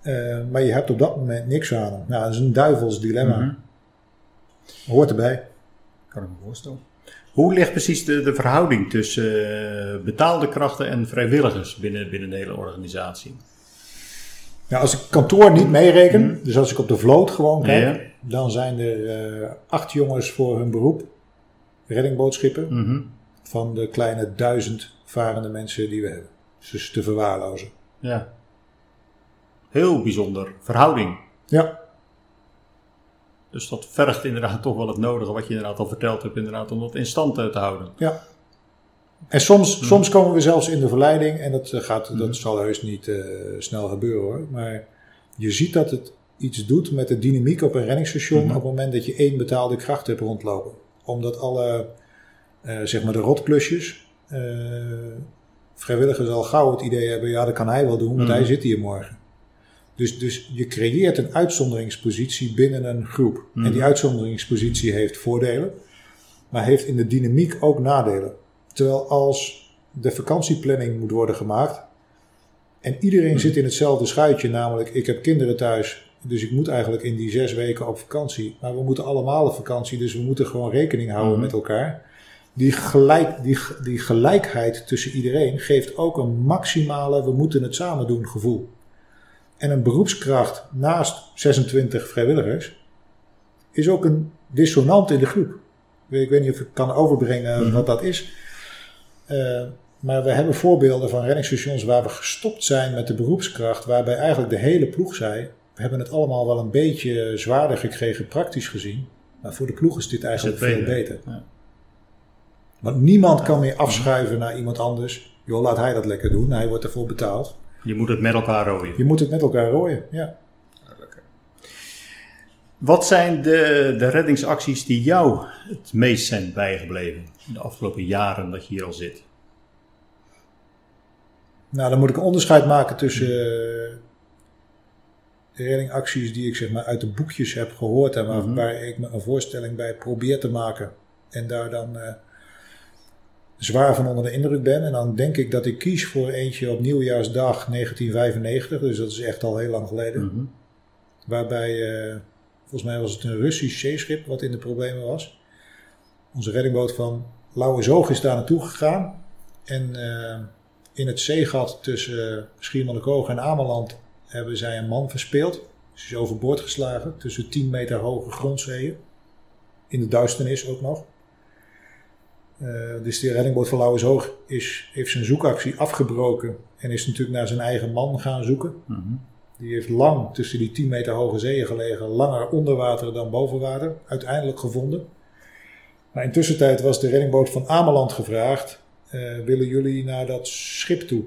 Eh, maar je hebt op dat moment niks aan hem. Nou, dat is een duivels dilemma. Mhm. Hoort erbij. Kan ik me voorstellen. Hoe ligt precies de, de verhouding tussen eh, betaalde krachten en vrijwilligers binnen, binnen de hele organisatie? Nou, als ik kantoor niet meereken, dus als ik op de vloot gewoon kijk, Ja. dan zijn er eh, acht jongens voor hun beroep, reddingbootschipper, Mhm. van de kleine duizend varende mensen die we hebben. Dus te verwaarlozen. Ja. Heel bijzonder verhouding. Ja, Dus dat vergt inderdaad toch wel het nodige wat je inderdaad al verteld hebt, inderdaad, om dat in stand eh, te houden. ja. En soms, soms komen we zelfs in de verleiding, en dat, eh, gaat, dat zal heus niet eh, snel gebeuren hoor, maar je ziet dat het iets doet met de dynamiek op een reddingsstation Mhm. op het moment dat je één betaalde kracht hebt rondlopen. Omdat alle, eh, zeg maar de rotplusjes, eh, vrijwilligers al gauw het idee hebben, ja dat kan hij wel doen, want hij zit hier morgen. Dus, dus je creëert een uitzonderingspositie binnen een groep. Mhm. En die uitzonderingspositie heeft voordelen, maar heeft in de dynamiek ook nadelen. Terwijl als de vakantieplanning moet worden gemaakt en iedereen zit in hetzelfde schuitje, namelijk ik heb kinderen thuis, dus ik moet eigenlijk in die zes weken op vakantie. Maar we moeten allemaal op vakantie, dus we moeten gewoon rekening houden Mhm. met elkaar. Die, gelijk, die, die gelijkheid tussen iedereen geeft ook een maximale we moeten het samen doen gevoel. En een beroepskracht naast 26 vrijwilligers is ook een dissonant in de groep. Ik weet niet of ik kan overbrengen Mhm. wat dat is. Eh, maar we hebben voorbeelden van reddingsstations waar we gestopt zijn met de beroepskracht, waarbij eigenlijk de hele ploeg zei: We hebben het allemaal wel een beetje zwaarder gekregen, praktisch gezien. Maar voor de ploeg is dit eigenlijk Is veel beter? beter. Ja. Want niemand kan meer afschuiven naar iemand anders. Joh, laat hij dat lekker doen, hij wordt ervoor betaald. Je moet het met elkaar rooien. Je moet het met elkaar rooien. Ja. Wat zijn de, de reddingsacties die jou het meest zijn bijgebleven in de afgelopen jaren dat je hier al zit? Nou, dan moet ik een onderscheid maken tussen eh, de reddingacties die ik zeg maar uit de boekjes heb gehoord en waar, Mhm. waar ik me een voorstelling bij probeer te maken en daar dan eh, zwaar van onder de indruk ben. En dan denk ik dat ik kies voor eentje op nieuwjaarsdag 1995, dus dat is echt al heel lang geleden. Mhm. Waarbij, eh, volgens mij was het een Russisch zeeschip wat in de problemen was. Onze reddingboot van Lauwersoog is daar naartoe gegaan. En eh, in het zeegat tussen uh, Schiermonnikoog en Ameland hebben zij een man verspeeld. Ze is overboord geslagen tussen 10 meter hoge grondzeeën. In de duisternis ook nog. Uh, dus de reddingboot van Lauwersoog is, heeft zijn zoekactie afgebroken. En is natuurlijk naar zijn eigen man gaan zoeken. Mhm. Die heeft lang tussen die 10 meter hoge zeeën gelegen, langer onder water dan boven water, uiteindelijk gevonden. Maar intussen tijd was de reddingboot van Ameland gevraagd, uh, willen jullie naar dat schip toe?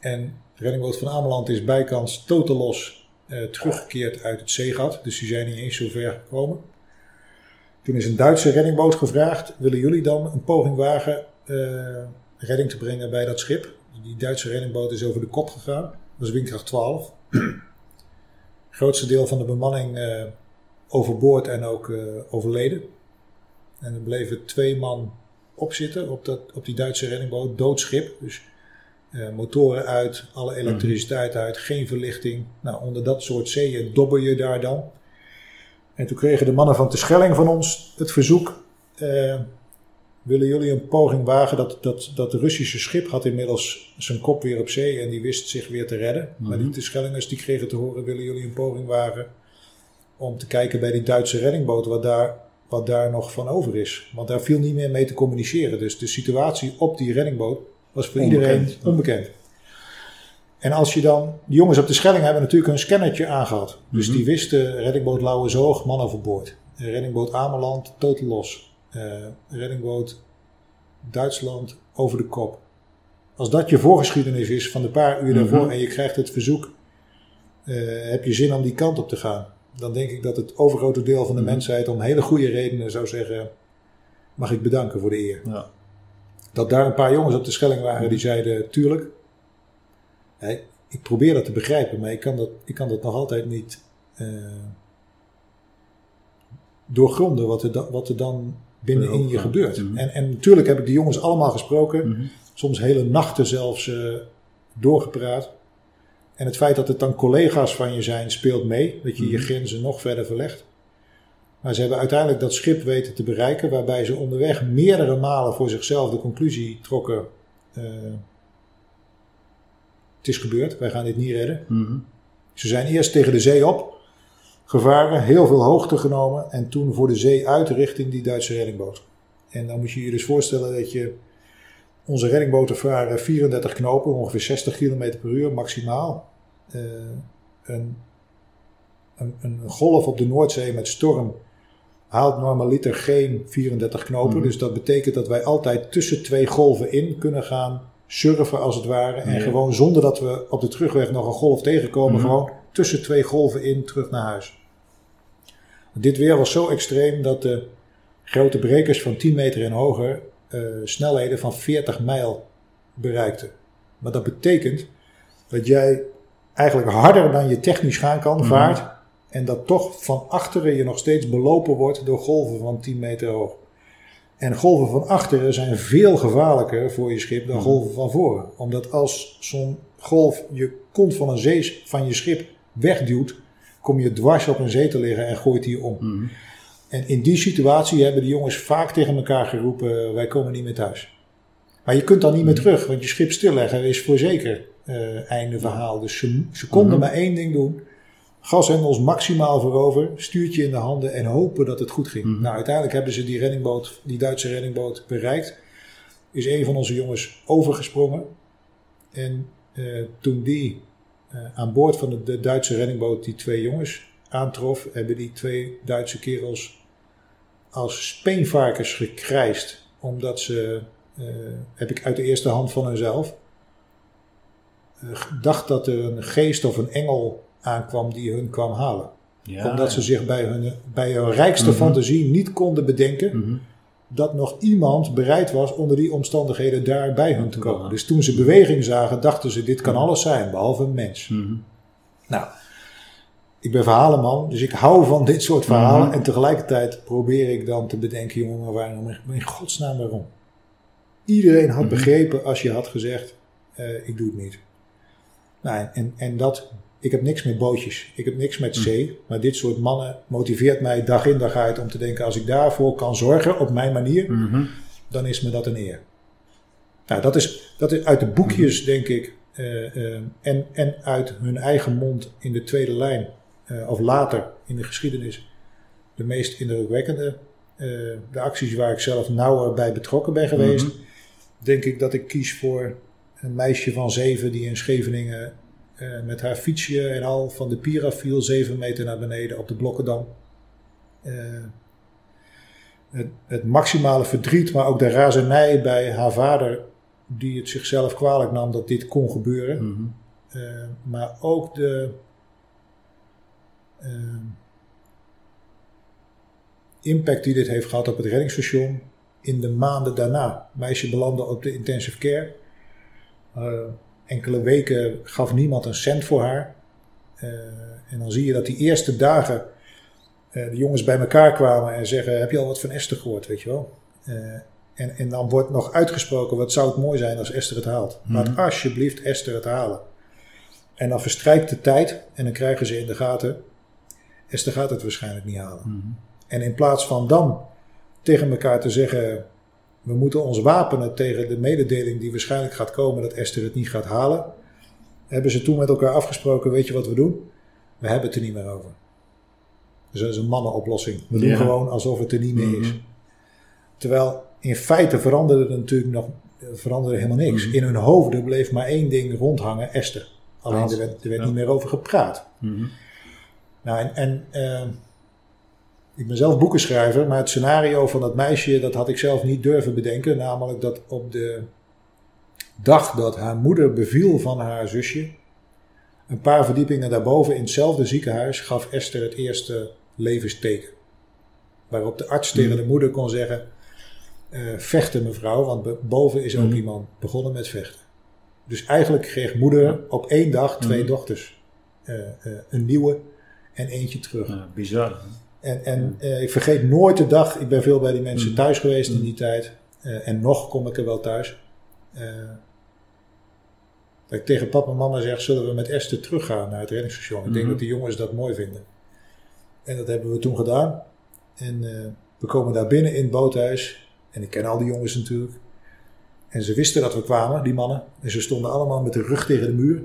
En de reddingboot van Ameland is bijkans totalos uh, teruggekeerd uit het zeegat, dus die zijn niet eens zo ver gekomen. Toen is een Duitse reddingboot gevraagd, willen jullie dan een poging wagen uh, redding te brengen bij dat schip? Die Duitse reddingboot is over de kop gegaan. Dat is windkracht 12. Het grootste deel van de bemanning uh, overboord en ook uh, overleden. En er bleven twee man op zitten op, dat, op die Duitse reddingboot. Doodschip. Dus motoren uit, alle elektriciteit mm. uit, geen verlichting. Nou, onder dat soort zeeën dobber je daar dan. En toen kregen de mannen van Terschelling van ons het verzoek. willen jullie een poging wagen? Dat, dat, dat Russische schip had inmiddels zijn kop weer op zee en die wist zich weer te redden. Maar Mhm. niet de Schellingers die kregen te horen, willen jullie een poging wagen om te kijken bij die Duitse reddingboot wat daar, wat daar nog van over is. Want daar viel niet meer mee te communiceren. Dus de situatie op die reddingboot was voor Onbekend. iedereen onbekend. En als je dan, die jongens op de Schelling hebben natuurlijk een scannertje aangehad. Dus Mhm. die wisten reddingboot Lauwersoog, man overboord. Reddingboot Ameland, totaal los. Eh, reddingboot Duitsland, over de kop. Als dat je voorgeschiedenis is van de paar uur daarvoor Mhm. en je krijgt het verzoek, eh, heb je zin om die kant op te gaan. Dan denk ik dat het overgrote deel van de Mhm. mensheid om hele goede redenen zou zeggen, mag ik bedanken voor de eer. Ja. Dat daar een paar jongens op de Schelling waren die zeiden, tuurlijk, ik probeer dat te begrijpen, maar ik kan dat, ik kan dat nog altijd niet eh, doorgronden wat er, da- wat er dan binnenin je gebeurt. En, en natuurlijk heb ik die jongens allemaal gesproken, Mhm. soms hele nachten zelfs eh, doorgepraat. En het feit dat het dan collega's van je zijn, speelt mee, dat je je Mhm. grenzen nog verder verlegt. Maar ze hebben uiteindelijk dat schip weten te bereiken, waarbij ze onderweg meerdere malen voor zichzelf de conclusie trokken: eh, het is gebeurd, wij gaan dit niet redden. Mhm. Ze zijn eerst tegen de zee op gevaren, heel veel hoogte genomen en toen voor de zee uit richting die Duitse reddingboot. En dan moet je je dus voorstellen dat je onze reddingboten varen 34 knopen, ongeveer 60 km per uur maximaal. Eh, een, een, een golf op de Noordzee met storm haalt normaliter geen 34 knopen. Mhm. Dus dat betekent dat wij altijd tussen twee golven in kunnen gaan surfen als het ware. En Ja. gewoon zonder dat we op de terugweg nog een golf tegenkomen, Mhm. gewoon tussen twee golven in terug naar huis. Dit weer was zo extreem dat de grote brekers van 10 meter en hoger eh, snelheden van 40 mijl bereikten. Maar dat betekent dat jij eigenlijk harder dan je technisch gaan kan, Mhm. vaart. En dat toch van achteren je nog steeds belopen wordt door golven van 10 meter hoog. En golven van achteren zijn veel gevaarlijker voor je schip dan Mhm. golven van voren. Omdat als zo'n golf je kont van een zee van je schip wegduwt, kom je dwars op een zee te liggen en gooit die om. Mhm. En in die situatie hebben de jongens vaak tegen elkaar geroepen: wij komen niet meer thuis. Maar je kunt dan niet meer terug, want je schip stilleggen is voor zeker eh, einde verhaal. Dus ze, ze konden Mhm. maar één ding doen: gashendels maximaal voorover, stuurtje in de handen en hopen dat het goed ging. Mhm. Nou, uiteindelijk hebben ze die reddingboot, die Duitse reddingboot bereikt. Is een van onze jongens overgesprongen. En eh, toen die eh, aan boord van de, de Duitse reddingboot die twee jongens aantrof, hebben die twee Duitse kerels als speenvarkens gekrijsd. Omdat ze, eh, heb ik uit de eerste hand van hunzelf, eh, gedacht dat er een geest of een engel aankwam die hun kwam halen. Ja, Omdat ze zich bij hun, bij hun rijkste Mhm. fantasie niet konden bedenken Mhm. dat nog iemand bereid was onder die omstandigheden daar bij hun te komen. Dus toen ze beweging zagen, dachten ze: dit kan Ja. alles zijn, behalve een mens. Mhm. Nou, ik ben verhalenman, dus ik hou van dit soort verhalen. Mhm. En tegelijkertijd probeer ik dan te bedenken: jongen, waarom? In godsnaam waarom? Iedereen had Mhm. begrepen als je had gezegd: eh, ik doe het niet. Nou, en, en dat, ik heb niks met bootjes, ik heb niks met Mhm. zee. Maar dit soort mannen motiveert mij dag in dag uit om te denken: als ik daarvoor kan zorgen op mijn manier, Mhm. dan is me dat een eer. Nou, dat is, dat is uit de boekjes, Mhm. denk ik, eh, eh, en, en uit hun eigen mond in de tweede lijn, eh, of later in de geschiedenis, de meest indrukwekkende. de acties waar ik zelf nauwer bij betrokken ben geweest, Mhm. denk ik dat ik kies voor een meisje van zeven die in Scheveningen eh, met haar fietsje en al van de Pira viel, zeven meter naar beneden op de Blokkendam. Eh, het, het maximale verdriet, maar ook de razernij bij haar vader, die het zichzelf kwalijk nam dat dit kon gebeuren. Mhm. Eh, maar ook de impact die dit heeft gehad op het reddingsstation in de maanden daarna. Meisje belandde op de intensive care. Enkele weken gaf niemand een cent voor haar. Eh, en dan zie je dat die eerste dagen eh, de jongens bij elkaar kwamen en zeggen: Heb je al wat van Esther gehoord? Weet je wel? Eh, en, en dan wordt nog uitgesproken: Wat zou het mooi zijn als Esther het haalt? Laat Mhm. alsjeblieft Esther het halen. En dan verstrijkt de tijd en dan krijgen ze in de gaten: Esther gaat het waarschijnlijk niet halen. Mhm. En in plaats van dan tegen elkaar te zeggen: we moeten ons wapenen tegen de mededeling die waarschijnlijk gaat komen dat Esther het niet gaat halen. Hebben ze toen met elkaar afgesproken, weet je wat we doen? We hebben het er niet meer over. Dus dat is een mannenoplossing. We doen Ja. gewoon alsof het er niet meer is. Mhm. Terwijl in feite veranderde er natuurlijk nog veranderde helemaal niks. Mhm. In hun hoofden bleef maar één ding rondhangen, Esther. Alleen er werd, er werd ja. niet meer over gepraat. Mhm. Nou, en, en eh, ik ben zelf boekenschrijver, maar het scenario van dat meisje, dat had ik zelf niet durven bedenken. Namelijk dat op de dag dat haar moeder beviel van haar zusje, een paar verdiepingen daarboven in hetzelfde ziekenhuis gaf Esther het eerste levensteken. Waarop de arts tegen de moeder kon zeggen, eh, vechten mevrouw, want boven is ook Mhm. iemand begonnen met vechten. Dus eigenlijk kreeg moeder op één dag twee Mhm. dochters. Eh, eh, een nieuwe en eentje terug. Ja, bizar. En, en eh, ik vergeet nooit de dag, ik ben veel bij die mensen Mhm. thuis geweest in Mhm. die tijd. eh, en nog kom ik er wel thuis. Eh, dat ik tegen papa en mama zeg, zullen we met Esther teruggaan naar het reddingsstation? Ik denk Mhm. dat de jongens dat mooi vinden. En dat hebben we toen gedaan. En we komen daar binnen in het boothuis. En ik ken al die jongens natuurlijk. En ze wisten dat we kwamen, die mannen. En ze stonden allemaal met de rug tegen de muur.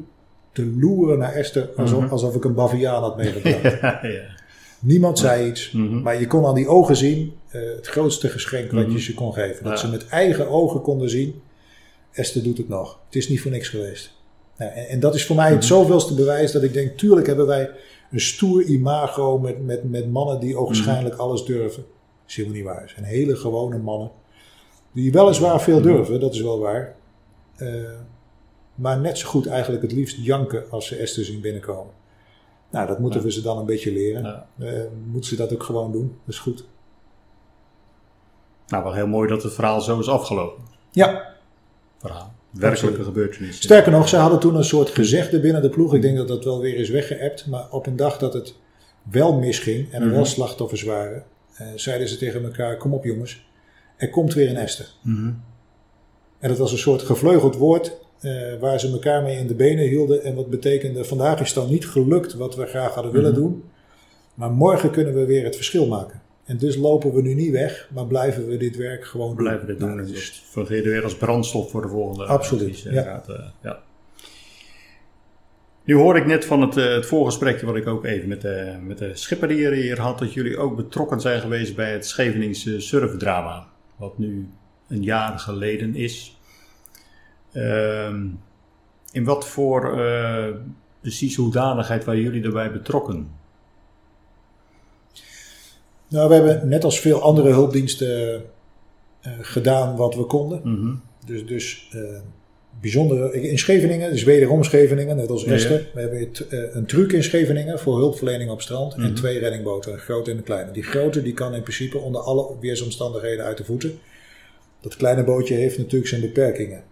Te loeren naar Esther alsof, Mhm. alsof ik een baviaan had meegebracht. ja, ja. Niemand zei iets. Mhm. Maar je kon aan die ogen zien, eh, het grootste geschenk wat Mhm. je ze kon geven. Dat Ja. ze met eigen ogen konden zien, Esther doet het nog. Het is niet voor niks geweest. Nou, en, en dat is voor mij het Mhm. zoveelste bewijs dat ik denk, tuurlijk hebben wij een stoer imago met, met, met mannen die ogenschijnlijk alles durven. Dat is helemaal niet waar. Het zijn hele gewone mannen. Die weliswaar veel durven, dat is wel waar. Eh, maar net zo goed eigenlijk het liefst janken als ze Esther zien binnenkomen. Nou, dat moeten Ja. we ze dan een beetje leren. Ja. Eh, moeten ze dat ook gewoon doen. Dat is goed. Nou, wel heel mooi dat het verhaal zo is afgelopen. Ja, Verhaal. Werkelijke gebeurtenis. sterker nog, ze hadden toen een soort gezegde binnen de ploeg. Ik denk dat dat wel weer is weggeëpt. Maar op een dag dat het wel misging en er wel Mhm. slachtoffers waren, eh, zeiden ze tegen elkaar: Kom op jongens, er komt weer een Esther. Mhm. En dat was een soort gevleugeld woord eh, waar ze elkaar mee in de benen hielden. En wat betekende: vandaag is dan niet gelukt wat we graag hadden willen Mhm. doen. Maar morgen kunnen we weer het verschil maken. En dus lopen we nu niet weg, maar blijven we dit werk gewoon We doen. blijven dit doen. Nou, dat is- fungeerde weer als brandstof voor de volgende. Absoluut, ja. eh, ja. Nu hoorde ik net van het, eh, het voorgesprekje wat ik ook even met de, met de schipper hier, hier had, dat jullie ook betrokken zijn geweest bij het Scheveningse surfdrama. Wat nu een jaar geleden is. Ehm, in wat voor eh, precies hoedanigheid waren jullie daarbij betrokken? Nou, we hebben net als veel andere hulpdiensten eh, gedaan wat we konden. Mhm. Dus, dus eh, bijzondere. In Scheveningen, dus wederom Scheveningen, net als Ja, ja. Esther. We hebben eh, een truc in Scheveningen voor hulpverlening op strand. En Mhm. twee reddingboten, een grote en een kleine. Die grote die kan in principe onder alle weersomstandigheden uit de voeten. Dat kleine bootje heeft natuurlijk zijn beperkingen.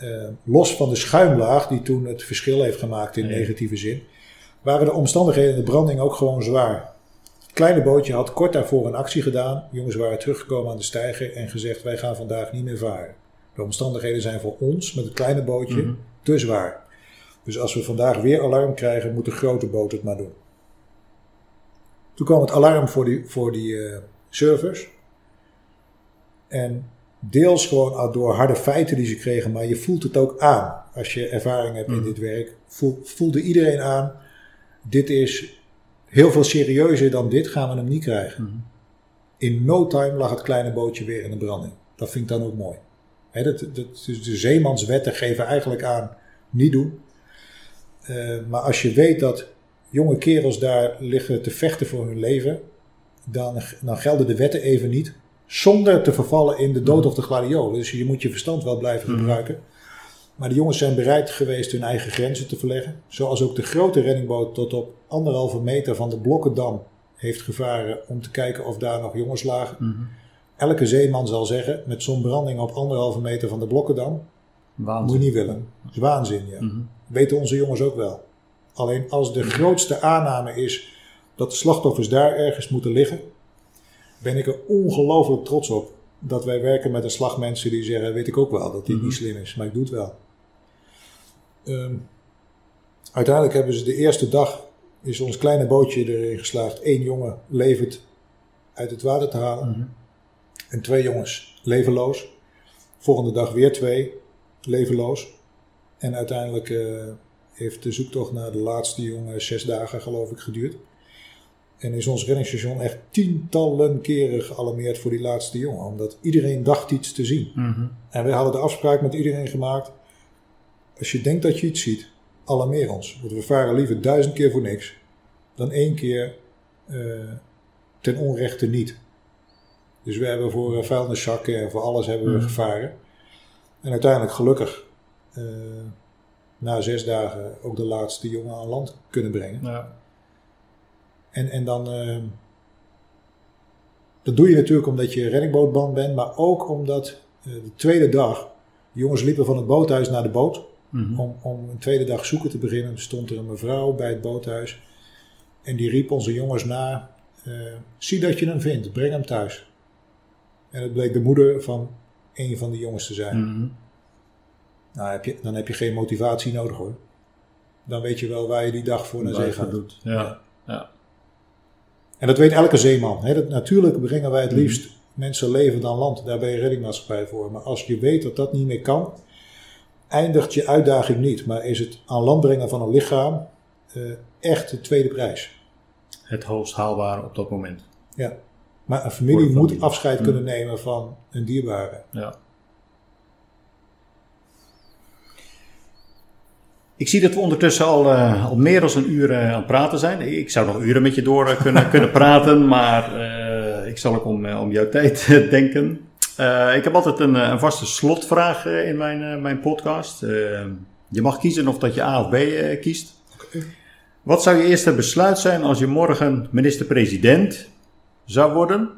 Eh, los van de schuimlaag die toen het verschil heeft gemaakt in negatieve zin, waren de omstandigheden de branding ook gewoon zwaar. Het kleine bootje had kort daarvoor een actie gedaan. Jongens waren teruggekomen aan de steiger en gezegd: Wij gaan vandaag niet meer varen. De omstandigheden zijn voor ons met het kleine bootje Mhm. te zwaar. Dus als we vandaag weer alarm krijgen, moet de grote boot het maar doen. Toen kwam het alarm voor die, voor die eh, servers. En deels gewoon door harde feiten die ze kregen, maar je voelt het ook aan. Als je ervaring hebt in Mhm. dit werk, voel, voelde iedereen aan. Dit is heel veel serieuzer dan dit gaan we hem niet krijgen. Mhm. In no time lag het kleine bootje weer in de branding. Dat vind ik dan ook mooi. Hè, dat, dat, dus de zeemanswetten geven eigenlijk aan niet doen. Eh, maar als je weet dat jonge kerels daar liggen te vechten voor hun leven, dan, dan gelden de wetten even niet. Zonder te vervallen in de dood of de gladiolen. Dus je moet je verstand wel blijven Mhm. gebruiken. Maar de jongens zijn bereid geweest hun eigen grenzen te verleggen. Zoals ook de grote reddingboot tot op anderhalve meter van de Blokkendam heeft gevaren om te kijken of daar nog jongens lagen. Mhm. Elke zeeman zal zeggen, met zo'n branding op anderhalve meter van de Blokkendam, moet je Waanzin. niet willen. Dat is waanzin, ja. Mhm. Weten onze jongens ook wel. Alleen als de grootste aanname is dat de slachtoffers daar ergens moeten liggen, ben ik er ongelooflijk trots op dat wij werken met een slag mensen die zeggen, weet ik ook wel dat dit Mhm. niet slim is, maar ik doe het wel. Ehm, uiteindelijk hebben ze de eerste dag, is ons kleine bootje erin geslaagd, één jongen levend uit het water te halen Mhm. en twee jongens levenloos. Volgende dag weer twee, levenloos. En uiteindelijk eh, heeft de zoektocht naar de laatste jongen zes dagen, geloof ik, geduurd. En is ons reddingsstation echt tientallen keren gealarmeerd voor die laatste jongen. Omdat iedereen dacht iets te zien. En wij hadden de afspraak met iedereen gemaakt. Als je denkt dat je iets ziet, alarmeer ons. Want we varen liever duizend keer voor niks. Dan één keer eh, ten onrechte niet. Dus we hebben voor uh, vuilniszakken en voor alles hebben we Mhm. gevaren. En uiteindelijk gelukkig eh, na zes dagen ook de laatste jongen aan land kunnen brengen. Ja. En, en dan. eh, dat doe je natuurlijk omdat je reddingbootman bent, maar ook omdat eh, de tweede dag. De jongens liepen van het boothuis naar de boot. Mhm. Om, om een tweede dag zoeken te beginnen. stond er een mevrouw bij het boothuis. En die riep onze jongens na: eh, Zie dat je hem vindt, breng hem thuis. En het bleek de moeder van een van die jongens te zijn. Mhm. Nou, heb je, dan heb je geen motivatie nodig hoor. Dan weet je wel waar je die dag voor naar zee gaat. doet. Ja. Ja. En dat weet elke zeeman. Hè? Dat, natuurlijk brengen wij het Mhm. liefst mensen leven dan land. Daar ben je reddingmaatschappij voor. Maar als je weet dat dat niet meer kan, eindigt je uitdaging niet. Maar is het aan land brengen van een lichaam eh, echt de tweede prijs. Het hoogst haalbare op dat moment. Ja. Maar een familie moet afscheid Mhm. kunnen nemen van een dierbare. Ja. Ik zie dat we ondertussen al, eh, al meer dan een uur eh, aan het praten zijn. Ik zou nog uren met je door eh, kunnen, kunnen praten, maar ik zal ook om, om jouw tijd denken. Ik heb altijd een, een vaste slotvraag in mijn, mijn podcast. Je mag kiezen of dat je A of B kiest. Wat zou je eerste besluit zijn als je morgen minister-president zou worden?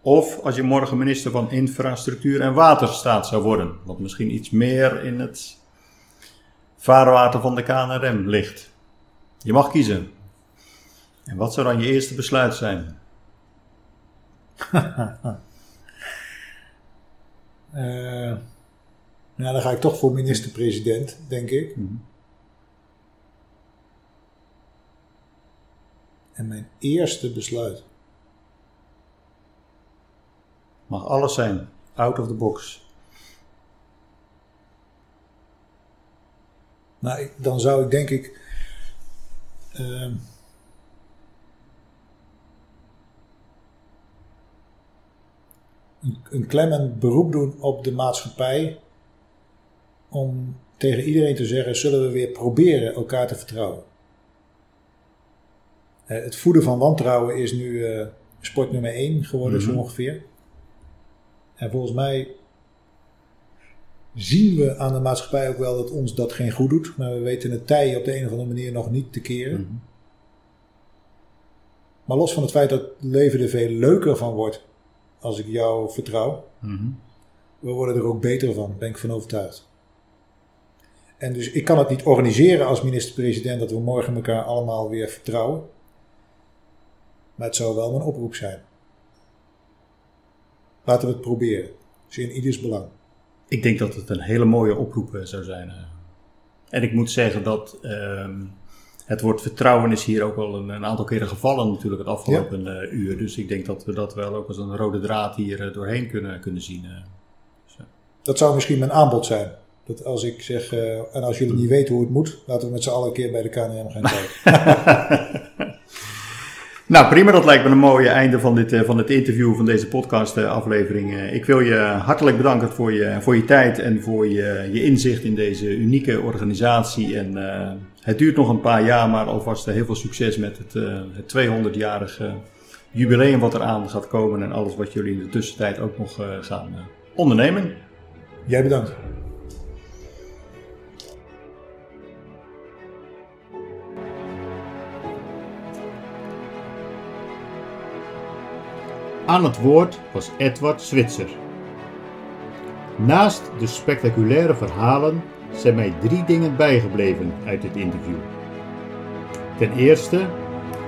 Of als je morgen minister van Infrastructuur en Waterstaat zou worden. Wat misschien iets meer in het vaarwater van de KNRM ligt. Je mag kiezen. En wat zou dan je eerste besluit zijn? Eh, nou, dan ga ik toch voor minister-president, denk ik. Mhm. En mijn eerste besluit. Mag alles zijn. Out of the box. Nou, dan zou ik denk ik. ehm, een, een klemmend beroep doen op de maatschappij. Om tegen iedereen te zeggen: zullen we weer proberen elkaar te vertrouwen? Eh, het voeden van wantrouwen is nu eh, sport nummer 1 geworden, Mhm. zo ongeveer. En volgens mij zien we aan de maatschappij ook wel dat ons dat geen goed doet. Maar we weten het tij op de een of andere manier nog niet te keren. Mhm. Maar los van het feit dat het leven er veel leuker van wordt als ik jou vertrouw. Mhm. We worden er ook beter van, ben ik van overtuigd. En dus ik kan het niet organiseren als minister-president dat we morgen elkaar allemaal weer vertrouwen. Maar het zou wel mijn oproep zijn. Laten we het proberen. Is in ieders belang. Ik denk dat het een hele mooie oproep eh, zou zijn. eh. En ik moet zeggen dat ehm, het woord vertrouwen is hier ook wel een, een aantal keren gevallen natuurlijk het afgelopen eh, uur. Dus ik denk dat we dat wel ook als een rode draad hier doorheen kunnen, kunnen zien. Dat zou misschien mijn aanbod zijn. Dat als ik zeg, en als jullie niet weten hoe het moet, laten we met z'n allen een keer bij de KNRM gaan kijken. Nou, prima. Dat lijkt me een mooie einde van dit, eh, van het interview, van deze podcast-aflevering. Eh, ik wil je hartelijk bedanken voor je, voor je tijd en voor je, je inzicht in deze unieke organisatie. En eh, het duurt nog een paar jaar, maar alvast eh, heel veel succes met het, eh, het 200-jarige jubileum wat eraan gaat komen. En alles wat jullie in de tussentijd ook nog eh, gaan eh, ondernemen. Jij bedankt. Aan het woord was Edward Switzer. Naast de spectaculaire verhalen zijn mij drie dingen bijgebleven uit dit interview. Ten eerste,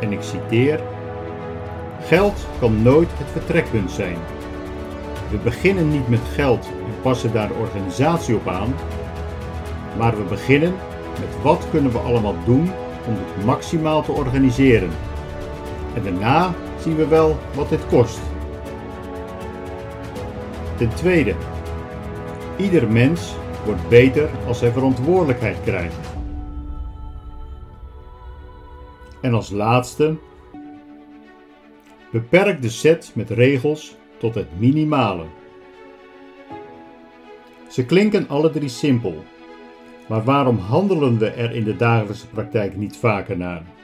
en ik citeer: Geld kan nooit het vertrekpunt zijn. We beginnen niet met geld en passen daar de organisatie op aan, maar we beginnen met wat kunnen we allemaal doen om dit maximaal te organiseren. En daarna zien we wel wat dit kost. Ten tweede, Ieder mens wordt beter als hij verantwoordelijkheid krijgt. En als laatste, beperk de set met regels tot het minimale. Ze klinken alle drie simpel, maar waarom handelen we er in de dagelijkse praktijk niet vaker naar?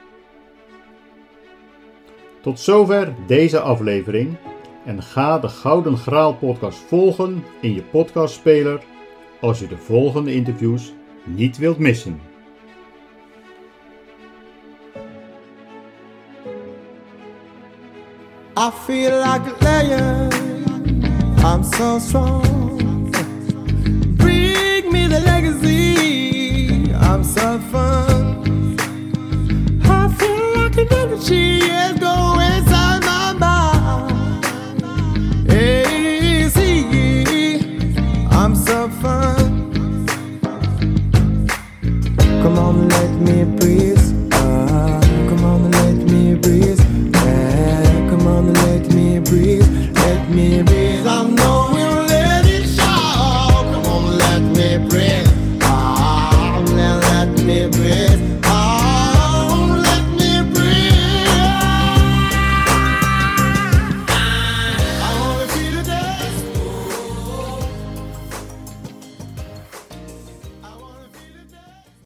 Tot zover deze aflevering en ga de Gouden Graal podcast volgen in je podcastspeler als je de volgende interviews niet wilt missen. I feel like a lion. I'm so strong. Bring me the legacy. I'm so fun. she is going inside my mind. I'm. Come on, let me breathe.